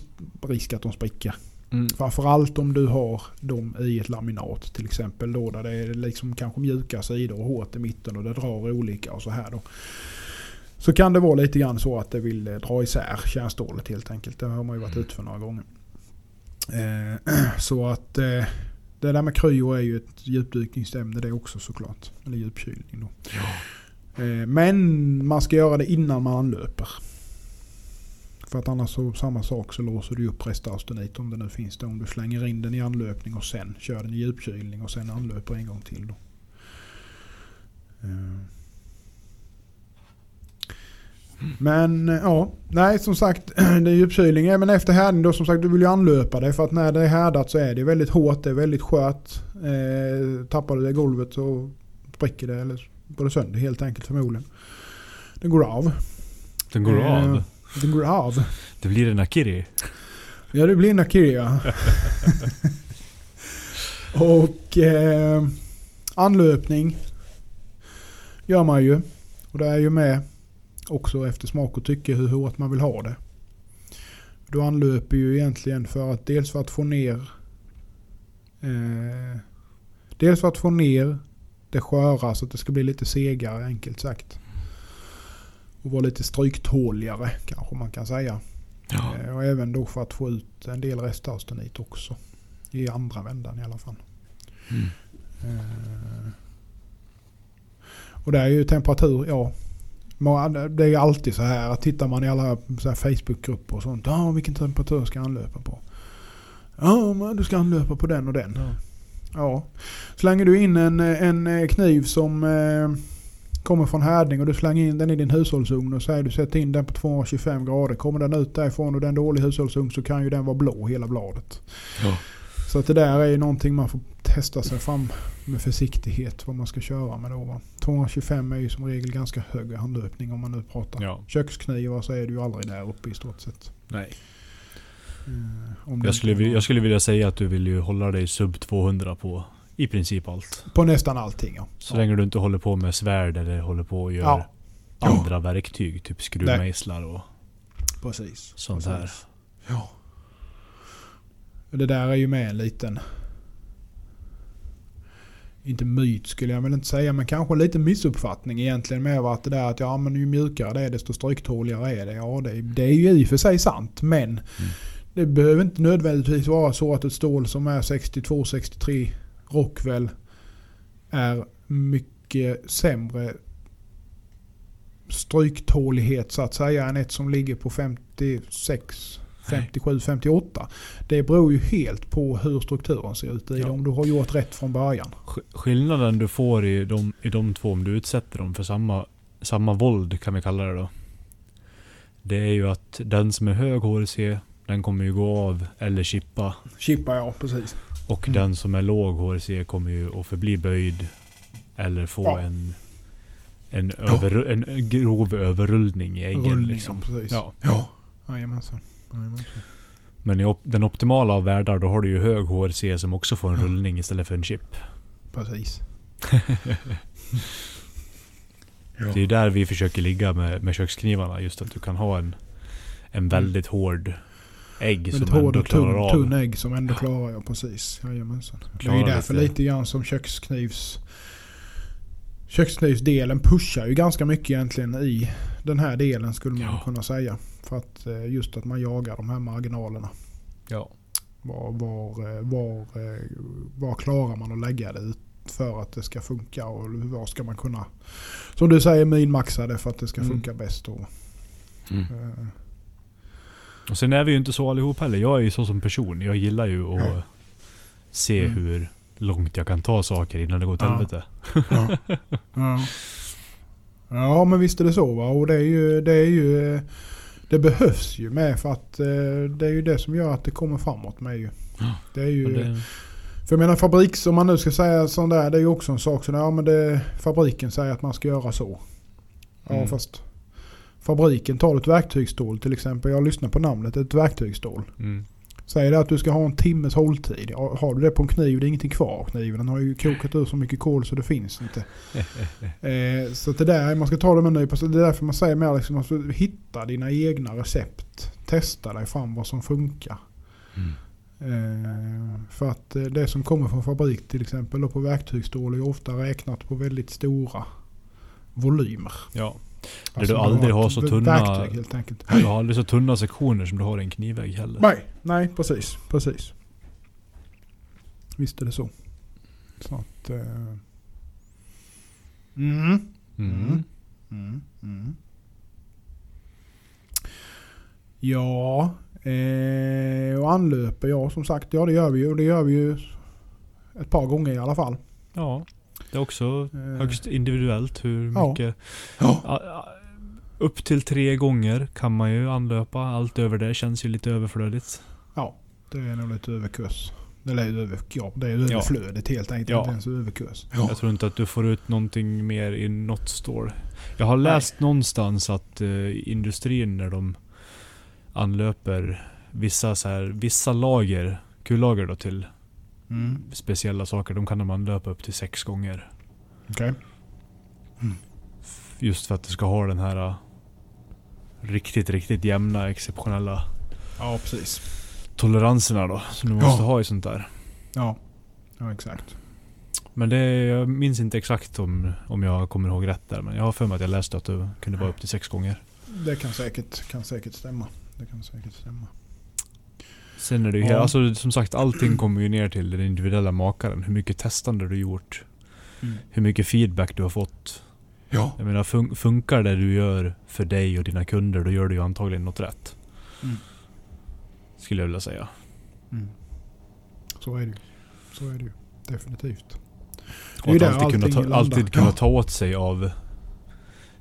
B: risk att de spricker.
C: Mm.
B: Framförallt om du har dem i ett laminat till exempel. Då, där det är liksom kanske mjuka sidor och hårt i mitten och det drar olika och så här då. Så kan det vara lite grann så att det vill eh, dra isär kärnstålet helt enkelt. Det har man ju varit
C: Mm.
B: ut för några gånger. Eh, så att eh, Det där med kryo är ju ett djupdykningsämne det också såklart. Eller djupkylning då. Eh, Men man ska göra det innan man anlöper. För att annars så samma sak så låser du upp restaustenit om det nu finns det. Om du slänger in den i anlöpning och sen kör den i djupkylning och sen anlöper en gång till då. Eh. Men eh, ja, nej som sagt det är djupkylning. Även efter härdning då som sagt du vill ju anlöpa det för att när det är härdat så är det väldigt hårt, det är väldigt skört. Eh, tappar du det i golvet så spricker det eller går det sönder helt enkelt förmodligen. Det går av.
C: Den går
B: Eh,
C: av.
B: Det går av.
C: Det blir en akiri.
B: Ja det blir en Akira. och eh, anlöpning gör man ju. Och det är ju med också efter smak och tycke hur hårt man vill ha det. Du anlöper ju egentligen för att dels för att få ner eh, Dels för att få ner det sköra så att det ska bli lite segare enkelt sagt. Och vara lite stryktåligare kanske man kan säga.
C: Ja.
B: Eh, Och även då för att få ut en del restaustenit också. I andra vändan i alla fall.
C: Mm.
B: Eh, Och det är ju temperatur, ja. Det är ju alltid så här att tittar man i alla Facebookgrupper och sånt. Ja, vilken temperatur ska jag anlöpa på? Ja, men du ska anlöpa på den och den.
C: Ja.
B: Ja. Slänger du in en, en kniv som eh, kommer från härdning och du slänger in den i din hushållsugn och säger du sätter in den på 225 grader. Kommer den ut därifrån och det är en dålig hushållsugn så kan ju den vara blå hela bladet.
C: Ja.
B: Så att det där är ju någonting man får testa sig fram med försiktighet vad man ska köra med då. Va? 225 är ju som regel ganska hög handlöpning om man nu pratar.
C: Ja.
B: Köksknivar så är du ju aldrig där uppe i stort sett.
C: Nej.
B: Om det
C: Jag skulle, jag skulle vilja säga att du vill ju hålla dig sub 200 på i princip allt.
B: På nästan allting ja.
C: Så länge du inte håller på med svärd eller håller på och gör
B: Ja.
C: andra verktyg. Typ skruvmejslar och
B: Precis.
C: sånt
B: Precis.
C: här.
B: Ja. Det där är ju med en liten... Inte myt skulle jag väl inte säga, men kanske en liten missuppfattning egentligen med att det där att ja men ju mjukare det är desto stryktåligare är det. Ja det, det är ju i och för sig sant men det behöver inte nödvändigtvis vara så att ett stål som är 62-63 Rockwell är mycket sämre stryktålighet så att säga än ett som ligger på 56 57, 58. Det beror ju helt på hur strukturen ser ut i
C: Ja.
B: om du har gjort rätt från början.
C: Sk- Skillnaden du får i de, i de två om du utsätter dem för samma, samma våld kan vi kalla det då. Det är ju att den som är hög HRC, den kommer ju gå av eller chippa.
B: Chippa ja, precis.
C: Och
B: Mm.
C: den som är låg HRC kommer ju att förbli böjd. Eller få
B: Ja.
C: en, en, över, en grov överrullning i äggen.
B: Rullning,
C: Liksom.
B: ja, precis.
C: Ja.
B: Ja. Jajamensan. Jajamensan.
C: Men i op- den optimala av världar då har du ju hög HRC som också får en
B: Ja.
C: rullning istället för en chip.
B: Precis.
C: Det är ju där vi försöker ligga med, med köksknivarna. Just att du kan ha en, en väldigt hård ägg som
B: hård
C: ändå
B: och tunn,
C: av.
B: tunn ägg som ändå klarar jag precis. Jajamensan. Det är ju därför
C: lite-
B: lite grann som köksknivs... Köksknivsdelen pushar ju ganska mycket egentligen i den här delen skulle man
C: Ja.
B: kunna säga. För att eh, just att man jagar de här marginalerna.
C: Ja.
B: Var, var, eh, var, eh, var klarar man att lägga det ut för att det ska funka och var ska man kunna, som du säger, minmaxa det för att det ska
C: Mm.
B: funka bäst. Och,
C: Mm. Och sen är vi ju inte så allihop heller. Jag är ju så som person. Jag gillar ju att
B: Ja.
C: se
B: Mm.
C: hur långt jag kan ta saker innan det går åt
B: Ja.
C: helvete.
B: ja. ja. ja men visst är det så va. Och det är ju, det är ju, det behövs ju med för att eh, det är ju det som gör att det kommer framåt med ju. Det är ju,
C: det,
B: För jag menar fabriks, om man nu ska säga sån där, det är ju också en sak. Så ja, men det, fabriken säger att man ska göra så. Ja
C: Mm.
B: fast fabriken tar ett verktygsstål till exempel. Jag lyssnar på namnet, ett verktygsstål.
C: mm.
B: Säger det att du ska ha en timmes hålltid. Har du det på en kniv, det är ingenting kvar av kniven. Den har ju kokat ur så mycket kol så det finns inte. Eh, så att det där, man ska ta det med en nypa. Det är därför man säger mer liksom, att hitta dina egna recept. Testa dig fram vad som funkar.
C: Mm.
B: Eh, för att eh, det som kommer från fabrik till exempel då på verktygsstål är ofta räknat på väldigt stora volymer.
C: Ja. Där
B: Alltså
C: du aldrig har så tunna-
B: Verktyg helt enkelt.
C: Du har aldrig så tunna sektioner som du har i en knivvägg heller.
B: Nej, nej precis, precis. Visst är det så. Så att... Eh, mm.
C: Mm.
B: Mm. Mm. Ja, eh, och anlöper, ja som sagt, ja det gör vi ju. Det gör vi ju ett par gånger i alla fall.
C: Ja. Det är också
B: Eh,
C: högst individuellt hur mycket...
B: Ja,
C: Upp till tre gånger kan man ju anlöpa. Allt över det känns ju lite överflödigt.
B: Ja, det är nog lite överkurs. Eller över, ja, det är överflödigt helt enkelt.
C: Ja.
B: Inte ens överkurs.
C: Jag tror inte att du får ut någonting mer i något store. Jag har läst någonstans att eh, industrin när de anlöper vissa, så här, vissa lager, kullager då till
B: Mm.
C: speciella saker. De kan de anlöpa upp till sex gånger.
B: Okej.
C: Just för att det ska ha den här eh, riktigt, riktigt jämna, exceptionella
B: Ja, precis.
C: toleranserna då. Som du
B: Ja.
C: måste ha i sånt där.
B: Ja, ja exakt.
C: Men det, jag minns inte exakt om, om jag kommer ihåg rätt där. Men jag har för mig att jag läste att det kunde vara upp till sex gånger.
B: Det kan säkert, kan säkert stämma. Det kan säkert stämma.
C: Sen är det ju,
B: Ja.
C: alltså som sagt allting kommer ju ner till den individuella makaren. Hur mycket testande du gjort.
B: Mm.
C: Hur mycket feedback du har fått.
B: Ja.
C: Jag menar fun- funkar det du gör för dig och dina kunder, då gör du ju antagligen något rätt.
B: Mm.
C: Skulle jag vilja säga.
B: Mm. Så är det ju. Så är det ju. Definitivt.
C: Och
B: Det ju
C: att alltid kunna, ta,
B: landar.
C: alltid kunna
B: Ja.
C: ta åt sig av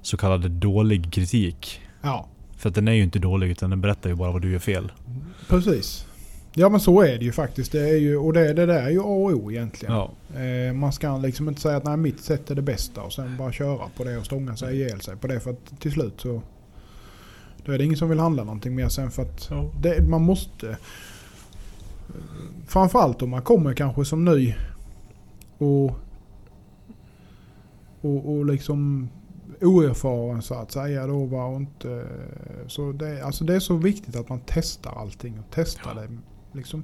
C: så kallad dålig kritik.
B: Ja,
C: För att den är ju inte dålig utan den berättar ju bara vad du gör fel.
B: precis. Ja men så är det ju faktiskt. Det är ju, och det, det där är ju A och O egentligen.
C: Ja.
B: Eh, man ska liksom inte säga att nej, mitt sätt är det bästa och sen bara köra på det och stånga sig ihjäl sig på det. För att till slut så då är det ingen som vill handla någonting mer sen för att det, man måste... Framförallt om man kommer kanske som ny och, och, och liksom oerfaren så att säga då va, och inte... Så det, alltså det är så viktigt att man testar allting och testar
C: Ja.
B: det liksom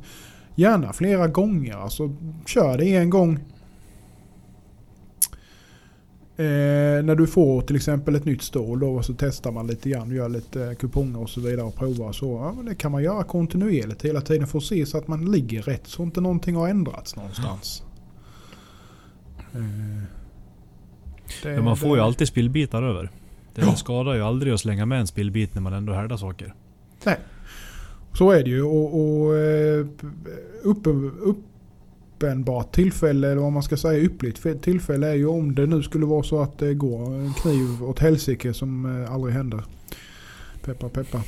B: gärna flera gånger. Alltså kör det en gång. Eh, när du får till exempel ett nytt stål då så testar man lite grann, gör lite kuponger och så vidare och provar så. Ja, men det kan man göra kontinuerligt hela tiden för att se så att man ligger rätt så inte någonting har ändrats någonstans. Eh, det-
C: Ja, man får
B: det-
C: ju alltid spillbitar över. Det
B: Ja.
C: skadar ju aldrig att slänga med en spillbit när man ändå härdar saker.
B: Så är det ju och, och eh, uppe, uppenbart tillfälle, eller vad man ska säga yppligt tillfälle är ju om det nu skulle vara så att det går en kniv åt helsike som eh, aldrig händer. Peppa peppa.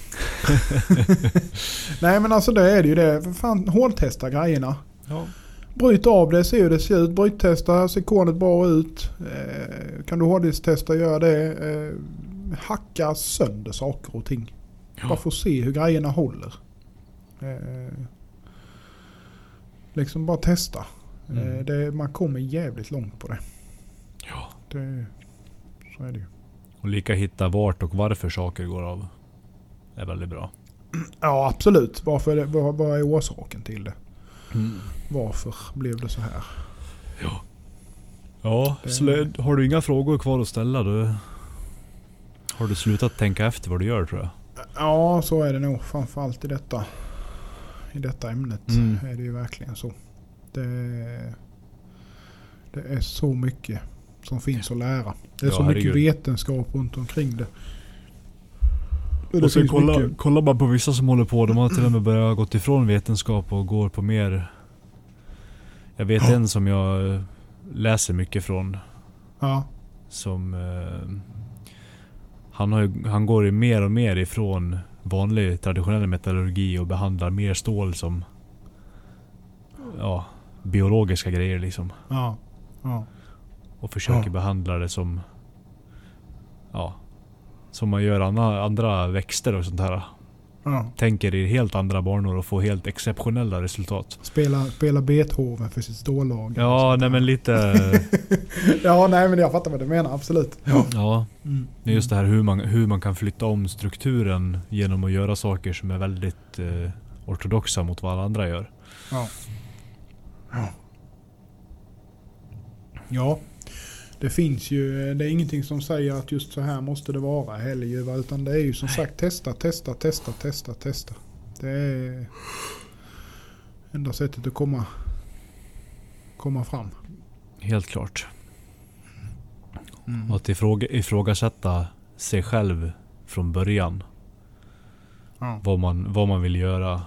B: Nej men alltså det är det ju det. För fan hårdtesta grejerna.
C: Ja.
B: Bryt av det, se hur det ser ut. Bryttesta, ser konet bra ut. Eh, kan du hårddiskstesta, gör det. Eh, hacka sönder saker och ting. Bara få se hur grejerna håller. Eh, liksom bara testa.
C: Mm.
B: Eh, det, man kommer jävligt långt på det.
C: Ja.
B: det. Så är det ju.
C: Och lika hitta vart och varför saker går av. Är väldigt bra.
B: Ja absolut. Varför, det- vad, vad är orsaken till det?
C: Mm.
B: Varför blev det så här?
C: Ja,
B: Det-
C: slö- har du inga frågor kvar att ställa då har du slutat tänka efter vad du gör tror jag.
B: Ja så är det nog. Framförallt i detta, i detta ämnet
C: Mm.
B: är det ju verkligen så. Det, det är så mycket som finns att lära. Det är
C: Ja,
B: så mycket
C: herregud.
B: vetenskap runt omkring det.
C: Och sen
B: finns
C: kolla,
B: mycket-
C: kollar man på vissa som håller på, de har till och med börjat gått ifrån vetenskap och går på mer... Jag vet
B: Ja.
C: en som jag läser mycket från.
B: Ja,
C: Som... Eh, han, har han går mer och mer ifrån vanlig traditionell metallurgi och behandlar mer stål som... Ja, biologiska grejer liksom.
B: ja, ja.
C: Och försöker
B: Ja.
C: behandla det som... Ja. Som man gör andra, andra växter och sånt här.
B: Ja.
C: Tänker i helt andra banor och får helt exceptionella resultat.
B: Spela, spela Beethoven för sitt stållag.
C: Ja, nej men lite...
B: ja, nej men jag fattar vad du menar. Absolut. Ja.
C: ja,
B: Mm.
C: det är just det här hur man, hur man kan flytta om strukturen genom att göra saker som är väldigt eh, ortodoxa mot vad alla andra gör.
B: Ja. Ja. Ja. Det finns ju, det är ingenting som säger att just så här måste det vara heller Utan det är ju som sagt testa, testa, testa, testa, testa. Det är enda sättet att komma, komma fram.
C: Helt klart.
B: Mm.
C: Att ifråga, ifrågasätta sig själv från början.
B: Ja.
C: Vad man, vad man vill göra.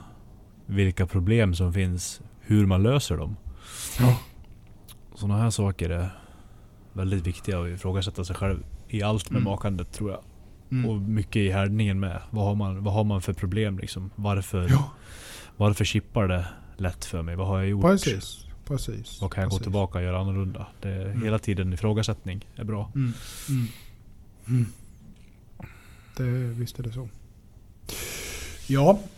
C: Vilka problem som finns. Hur man löser dem.
B: Ja.
C: Sådana här saker är väldigt viktiga att ifrågasätta sig själv i allt med
B: Mm.
C: makandet tror jag.
B: Mm.
C: Och mycket i härdningen med. Vad har man, vad har man för problem liksom? Varför,
B: Ja.
C: varför chippar det lätt för mig? Vad har jag gjort?
B: Precis. Precis.
C: Vad kan jag gå
B: precis.
C: tillbaka och göra annorlunda? Det
B: Mm.
C: hela tiden ifrågasättning är bra.
B: Mm. Mm. Mm. Det, visst är det så. Ja.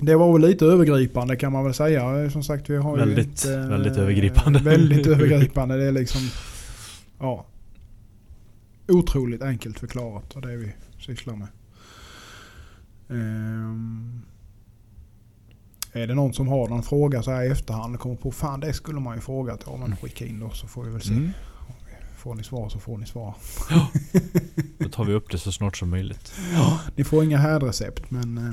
B: Det var väl lite övergripande kan man väl säga. Som sagt vi har ju
C: Väldigt,
B: inte, eh,
C: väldigt övergripande.
B: Väldigt övergripande. Det är liksom ja, otroligt enkelt förklarat och det vi sysslar med. Ehm, är det någon som har någon fråga så här i efterhand och kommer på fan det skulle man ju frågat. Ja men skicka in då så får vi väl se.
C: Mm.
B: Får ni svar så får ni svar.
C: Då tar vi upp det så snart som möjligt.
B: Ni får inga härdrecept men eh,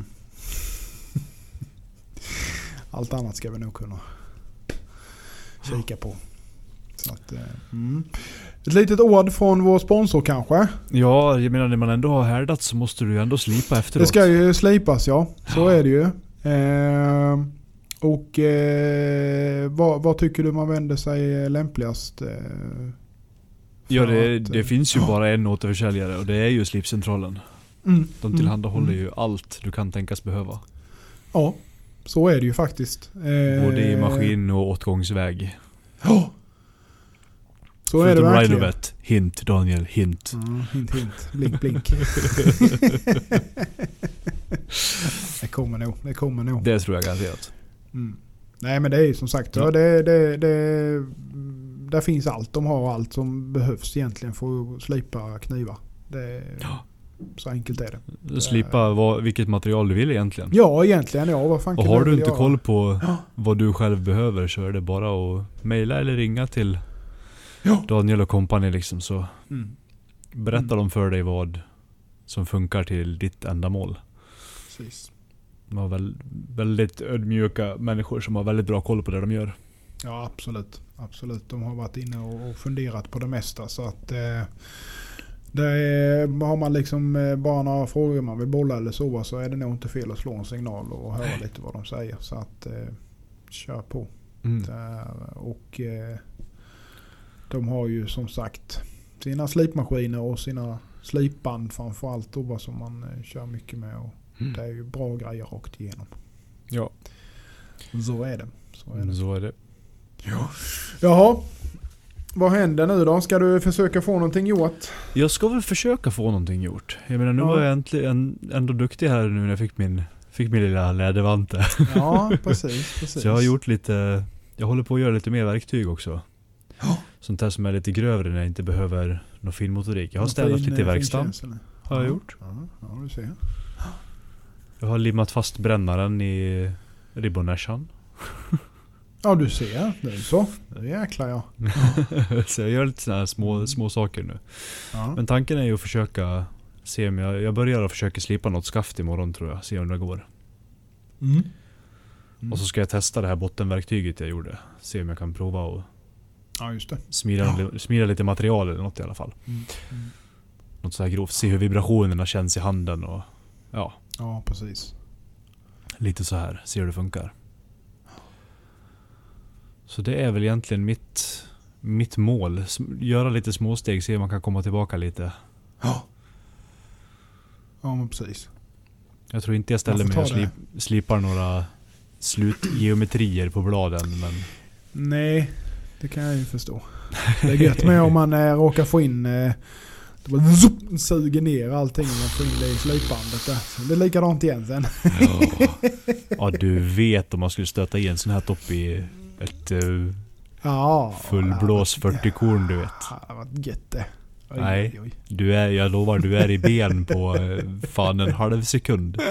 B: allt annat ska vi nog kunna kika på. Så att, eh, mm. Ett litet ord från vår sponsor kanske.
C: Ja, jag menar när man ändå har härdat så måste du ju ändå slipa efteråt.
B: Det ska ju slipas ja. Så är det ju. Eh, och eh, vad, vad tycker du man vänder sig lämpligast? Eh,
C: Ja, det,
B: att,
C: det
B: eh,
C: finns ju bara en återförsäljare och det är ju Slipcentralen.
B: Mm,
C: De
B: mm,
C: tillhandahåller
B: mm.
C: ju allt du kan tänkas behöva.
B: Ja, så är det ju faktiskt. Eh,
C: Både i maskin och åtgångsväg.
B: Ja. Så är det
C: Förutom
B: verkligen.
C: Rhinovet. Hint Daniel, hint.
B: Mm, hint hint. Blink blink. det kommer nog. Det kommer nog.
C: Det tror jag garanterat.
B: Mm. Nej men det är ju som sagt. Ja.
C: Ja.
B: Det, det, det, där finns allt. De har allt som behövs egentligen för att slipa knivar. Det,
C: Ja.
B: Så enkelt är det.
C: Slipa vad, vilket material du vill egentligen.
B: Ja egentligen ja. Vad fan
C: Och har du inte
B: göra?
C: koll på
B: Ja.
C: vad du själv behöver så är det bara att mejla eller ringa till
B: Ja.
C: Daniel och kompani liksom så
B: Mm.
C: berättar
B: Mm.
C: de för dig vad som funkar till ditt ändamål.
B: Precis.
C: De har väl, väldigt ödmjuka människor som har väldigt bra koll på det de gör.
B: Ja absolut. Absolut. De har varit inne och och funderat på det mesta. Så att eh, det är, har man liksom eh, bara några frågor man vill bolla eller så så är det nog inte fel att slå en signal och höra lite vad de säger. Så att eh, kör på. Där. Och eh, de har ju som sagt sina slipmaskiner och sina slipband framförallt då som man eh, kör mycket med. Och
C: Mm.
B: det är ju bra grejer rakt igenom.
C: Ja,
B: Så är det. Så är det.
C: så är det.
B: Jaha. Vad händer nu då? Ska du försöka få någonting gjort?
C: Jag ska väl försöka få någonting gjort. Jag menar nu
B: Ja.
C: var jag äntligen ändå duktig här nu när jag fick min, fick min lilla lädervante.
B: Ja, precis. precis.
C: Så jag har gjort lite, jag håller på att göra lite mer verktyg också.
B: Ja.
C: Sånt där som är lite grövre när jag inte behöver någon finmotorik. Jag har städat lite i
B: eh,
C: verkstaden. Har jag
B: Ja,
C: gjort.
B: Ja, ja, du ser.
C: Jag har limmat fast brännaren i ribbonäschan.
B: Ja, du ser. Det är så. Nu jäklar ja.
C: så jag gör lite sådana här små, små saker nu.
B: ja.
C: Men tanken är ju att försöka se om jag, jag börjar och försöka slipa något skaft imorgon tror jag. Se om det går.
B: Mm. Mm.
C: Och så ska jag testa det här bottenverktyget jag gjorde. Se om jag kan prova och
B: Ja, just det.
C: smida,
B: Ja.
C: smida lite material eller något i alla fall.
B: Mm. Mm.
C: Något så här grovt. Se hur vibrationerna känns i handen och ja,
B: Ja, precis.
C: lite så här. Se hur det funkar. Så det är väl egentligen mitt, mitt mål. Göra lite småsteg, se om man kan komma tillbaka lite.
B: Ja. Ja, men precis.
C: Jag tror inte jag ställer mig och slip, slipar några slutgeometrier på bladen. Men
B: Nej, det kan jag ju förstå. Det är gött med om man eh, råkar få in... Eh, det bara zup, suger ner allting man får in det i slipbandet där. Så Det är likadant igen sen.
C: ja. ja, du vet om man skulle stöta i en sån här topp i ett uh,
B: Ja.
C: fullblås 40 korn du vet.
B: Ja, det var gött det. Oj,
C: Nej.
B: oj.
C: Du är, jag lovar, du är i ben på eh, fan en halv sekund.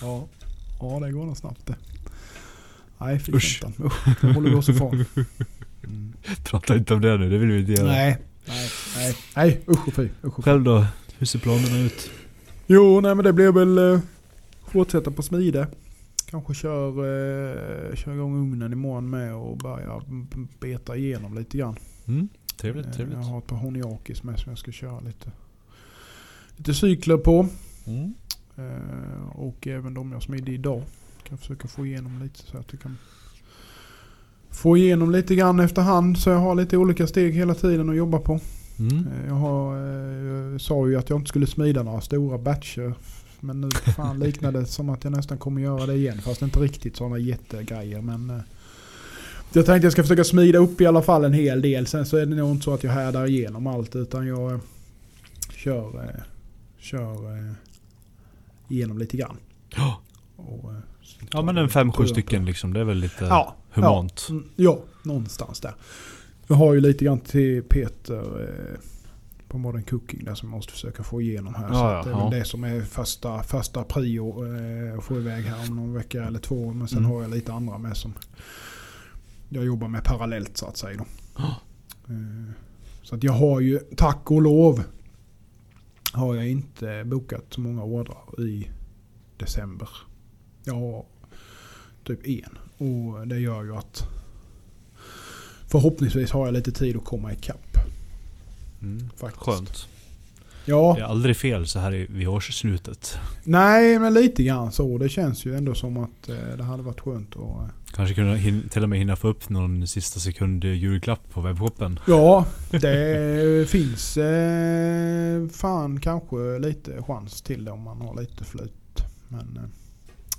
B: Ja. ja, det går nog snabbt det. Nej, fy
C: Usch.
B: femton. Usch, det håller vi oss ifrån. Mm.
C: Prata inte om det nu, det vill vi inte göra.
B: Nej, nej, nej. Nej, usch och fy. Usch och.
C: Själv då? Hur ser planerna ut?
B: Jo, nej men det blir väl eh, fortsätta på smide. Kanske kör, eh, kör igång ugnen imorgon med och börjar beta igenom lite grann.
C: Mm. Trevligt,
B: Eh,
C: trevligt.
B: Jag har ett par honiakis med som jag ska köra lite, lite cykler på.
C: Mm.
B: Eh, och även de jag smidde idag. Kan försöka få igenom lite så att jag kan få igenom lite grann efterhand. Så jag har lite olika steg hela tiden att jobba på.
C: Mm.
B: Eh, Jag, har, eh, jag sa ju att jag inte skulle smida några stora batcher. Men nu fan liknar det som att jag nästan kommer göra det igen. Fast inte riktigt sådana jättegrejer. Men eh, jag tänkte jag ska försöka smida upp i alla fall en hel del. Sen så är det nog inte så att jag härdar igenom allt. Utan jag eh, kör, eh, kör eh, igenom lite grann.
C: Ja.
B: Och, eh,
C: ja men en fem, sju
B: tar jag
C: stycken liksom. Det är väl lite
B: Ja,
C: humant.
B: Ja, mm, ja, någonstans där. Jag har ju lite grann till Peter eh, på Modern Cooking där som jag måste försöka få igenom här.
C: Ja,
B: så
C: ja,
B: det är
C: ja.
B: väl det som är första, första prio eh, att få iväg här om någon vecka eller två. Men sen
C: Mm.
B: har jag lite andra med som jag jobbar med parallellt så att säga. Då.
C: Ja.
B: Eh, så att jag har ju, tack och lov, har jag inte bokat så många ordrar i december. Jag har typ en. Och det gör ju att förhoppningsvis har jag lite tid att komma ikapp.
C: Mm.
B: Faktiskt.
C: Skönt.
B: Ja,
C: Det är aldrig fel så här vid årsslutet.
B: nej men lite grann så. Det känns ju ändå som att eh, det hade varit skönt att... Eh,
C: Kanske kunna hin- till och med hinna få upp någon sista sekund julklapp på webbshoppen.
B: ja, det finns eh, fan kanske lite chans till det om man har lite flyt. Men eh,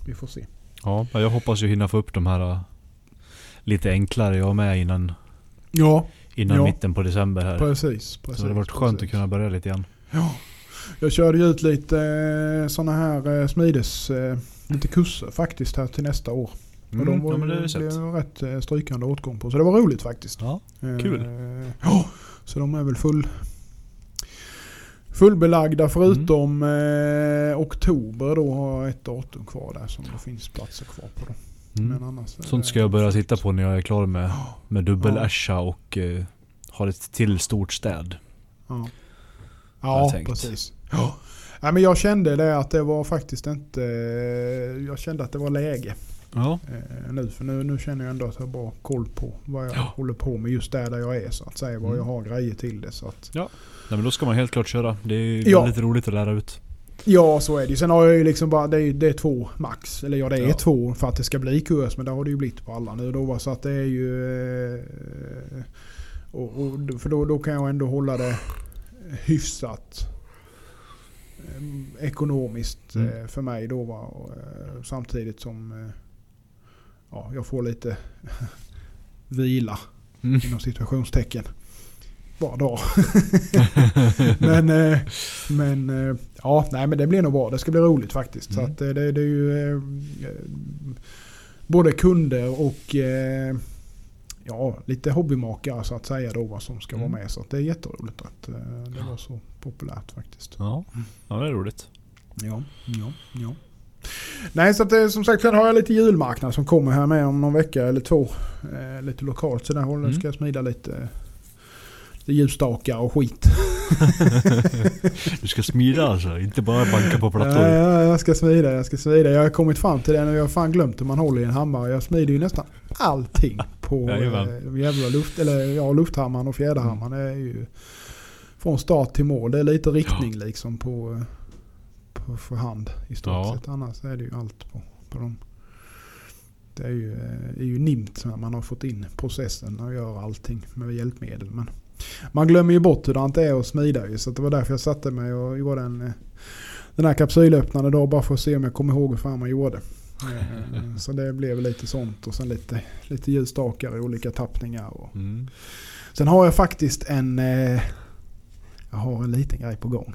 B: vi får se.
C: Ja, jag hoppas ju hinna få upp de här lite enklare jag med innan,
B: Ja,
C: innan
B: Ja.
C: mitten på december här.
B: precis. precis
C: så det har varit skönt
B: precis.
C: att kunna börja lite igen.
B: Ja. Jag körde ut lite eh, sådana här eh, smides, eh, lite kurser faktiskt här till nästa år. och de var,
C: ja, men det
B: blev rätt eh, strykande åtgång på. Så det var roligt faktiskt.
C: Ja, Kul.
B: Ja, så de är väl full, fullbelagda förutom
C: Mm.
B: oktober då har jag ett datum kvar där som det finns platser kvar på. Då.
C: Mm.
B: Annars
C: Sånt ska jag börja titta på när jag är klar med,
B: Ja,
C: med dubbel
B: Ja.
C: Och uh, har ett till stort städ.
B: Ja, ja precis. Ja. Nej, men jag kände det att det var faktiskt inte... Jag kände att det var läge.
C: Ja.
B: eh, nu. För nu, nu känner jag ändå att jag har bra koll på vad jag
C: Ja.
B: håller på med just där, där jag är så att säga. Vad
C: Mm.
B: jag har grejer till det. Så att,
C: Nej, men då ska man helt klart köra. Det är
B: Ja.
C: väldigt roligt att lära ut.
B: Ja så är det. Sen har jag ju liksom bara, det är, det är två max. Eller ja det är
C: Ja.
B: två för att det ska bli kurs. Men det har det ju blivit på alla nu då. Så att det är ju... Eh, och, och, för då, då kan jag ändå hålla det hyfsat eh, ekonomiskt
C: Mm.
B: eh, för mig då. Va? Och, samtidigt som ja, jag får lite vila
C: Mm.
B: inom situationstecken. Var dag. men eh, men eh, ja, nej men det blir nog bra. Det ska bli roligt faktiskt. Så
C: Mm.
B: att eh, det, det är ju både kunder och ja, lite hobbymakare så att säga då vad som ska
C: Mm.
B: vara med. Så att det är jätteroligt att det var så populärt faktiskt.
C: Ja. ja, det är roligt.
B: Ja, ja, ja. Nej, så att som sagt sen har jag lite julmarknad som kommer här med om någon vecka eller två. Eh, lite lokalt. Så där håller,
C: Mm.
B: ska jag smida lite ljusstakar och skit.
C: Du ska smida alltså, inte bara banka på
B: Ja,
C: plattor.
B: ja, jag ska smida, jag ska smida. Jag har kommit fram till det nu. Jag har fan glömt hur man håller i en hammare. Jag smider ju nästan allting på eh, jävla luft, eller, ja, lufthammaren och fjäderhammaren. Det är ju från start till mål. Det är lite riktning liksom på, på för hand i stort
C: Ja.
B: sett. Annars är det ju allt på, på dem. Det är ju, eh, är ju nimt när man har fått in processen och gör allting med hjälpmedel. Men man glömmer ju bort hur det är att smida ju. Så det var därför jag satte mig och gjorde en, eh, den här kapsylöppnaren då bara för att se om jag kommer ihåg hur fan man gjorde. Eh, Så det blev lite sånt och sen lite, lite ljusstakar i olika tappningar. Och.
C: Mm.
B: Sen har jag faktiskt en, eh, jag har en liten grej på gång.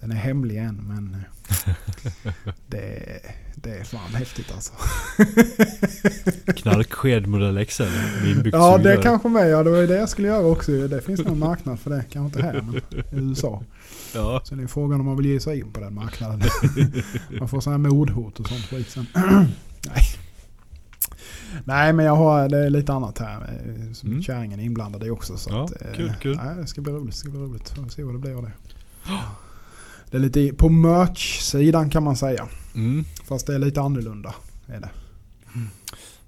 B: Den är hemlig än men det, det är fan häftigt alltså.
C: Knarksked inbyggt
B: Ja det kanske med, ja det var ju det jag skulle göra också. Det finns någon marknad för det, kanske inte här men i USA.
C: Ja.
B: Så det är frågan om man vill ge sig in på den marknaden. Man får sådana här mordhot och sånt skit sen. Nej. Nej men jag har det är lite annat här. eh, som
C: Mm.
B: Kärringen är inblandad i också. Så
C: Ja,
B: att, eh,
C: kul, kul.
B: Nej, det ska bli roligt. Det ska bli roligt. Får se vad det blir av det. Det är lite på merch-sidan kan man säga.
C: Mm.
B: Fast det är lite annorlunda. Är det.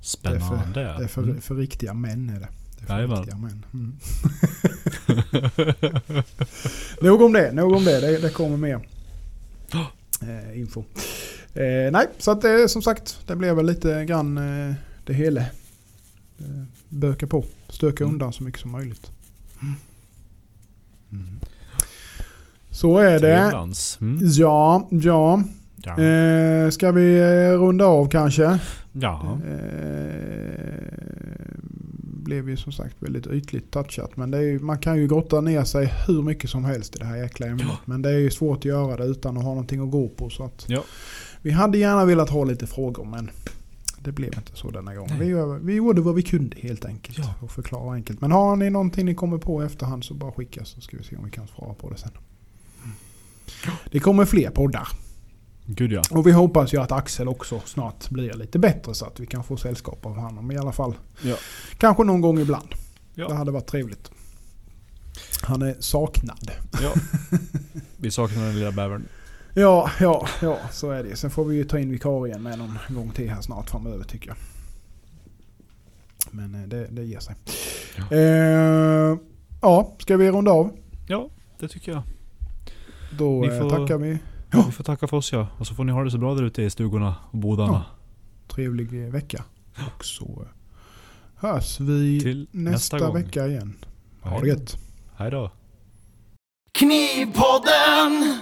C: Spännande.
B: Det är för,
C: Mm.
B: för riktiga män är det. det är för
C: Jajamän.
B: riktiga män. Mm. nog om det, nog om det. Det, det kommer mer eh, info. Eh, nej, så att det som sagt, det blev väl lite grann eh, det hela. Eh, böka på, stöka
C: Mm.
B: undan så mycket som möjligt. Mm. Så är det.
C: Mm.
B: Ja, ja.
C: Ja.
B: Eh, ska vi eh, runda av kanske?
C: ja.
B: Eh, blev ju som sagt väldigt ytligt touchat. Men ju, man kan ju grotta ner sig hur mycket som helst i det här jäkla ämnet.
C: Ja.
B: Men det är ju svårt att göra det utan att ha någonting att gå på. Så att
C: Ja.
B: Vi hade gärna velat ha lite frågor men det blev inte så denna gången. Vi, gör- vi gjorde vad vi kunde helt enkelt.
C: Ja.
B: Och förklara enkelt. Men har ni någonting ni kommer på i efterhand så bara skicka så ska vi se om vi kan svara på det sen. Det kommer fler poddar.
C: Gud ja.
B: Och vi hoppas ju att Axel också snart blir lite bättre så att vi kan få sällskap av honom i alla fall.
C: Ja.
B: Kanske någon gång ibland.
C: Ja.
B: Det hade varit trevligt. Han är saknad.
C: ja. Vi saknar den lilla bävern.
B: Ja, ja, ja, så är det. Sen får vi ju ta in vikarien med någon gång till här snart framöver tycker jag. Men eh, det, det ger sig.
C: Ja.
B: Eh, ja, ska vi runda av?
C: Ja, det tycker jag.
B: Då
C: Ni
B: eh,
C: får-
B: tackar vi.
C: Vi får tacka för oss ja. Och så får ni ha det så bra där ute i stugorna och bodarna.
B: Ja. Trevlig eh, vecka. Och så eh, hörs vi
C: Till
B: nästa,
C: nästa
B: vecka igen. Ha det gött.
C: Hej då.
A: Knivpodden!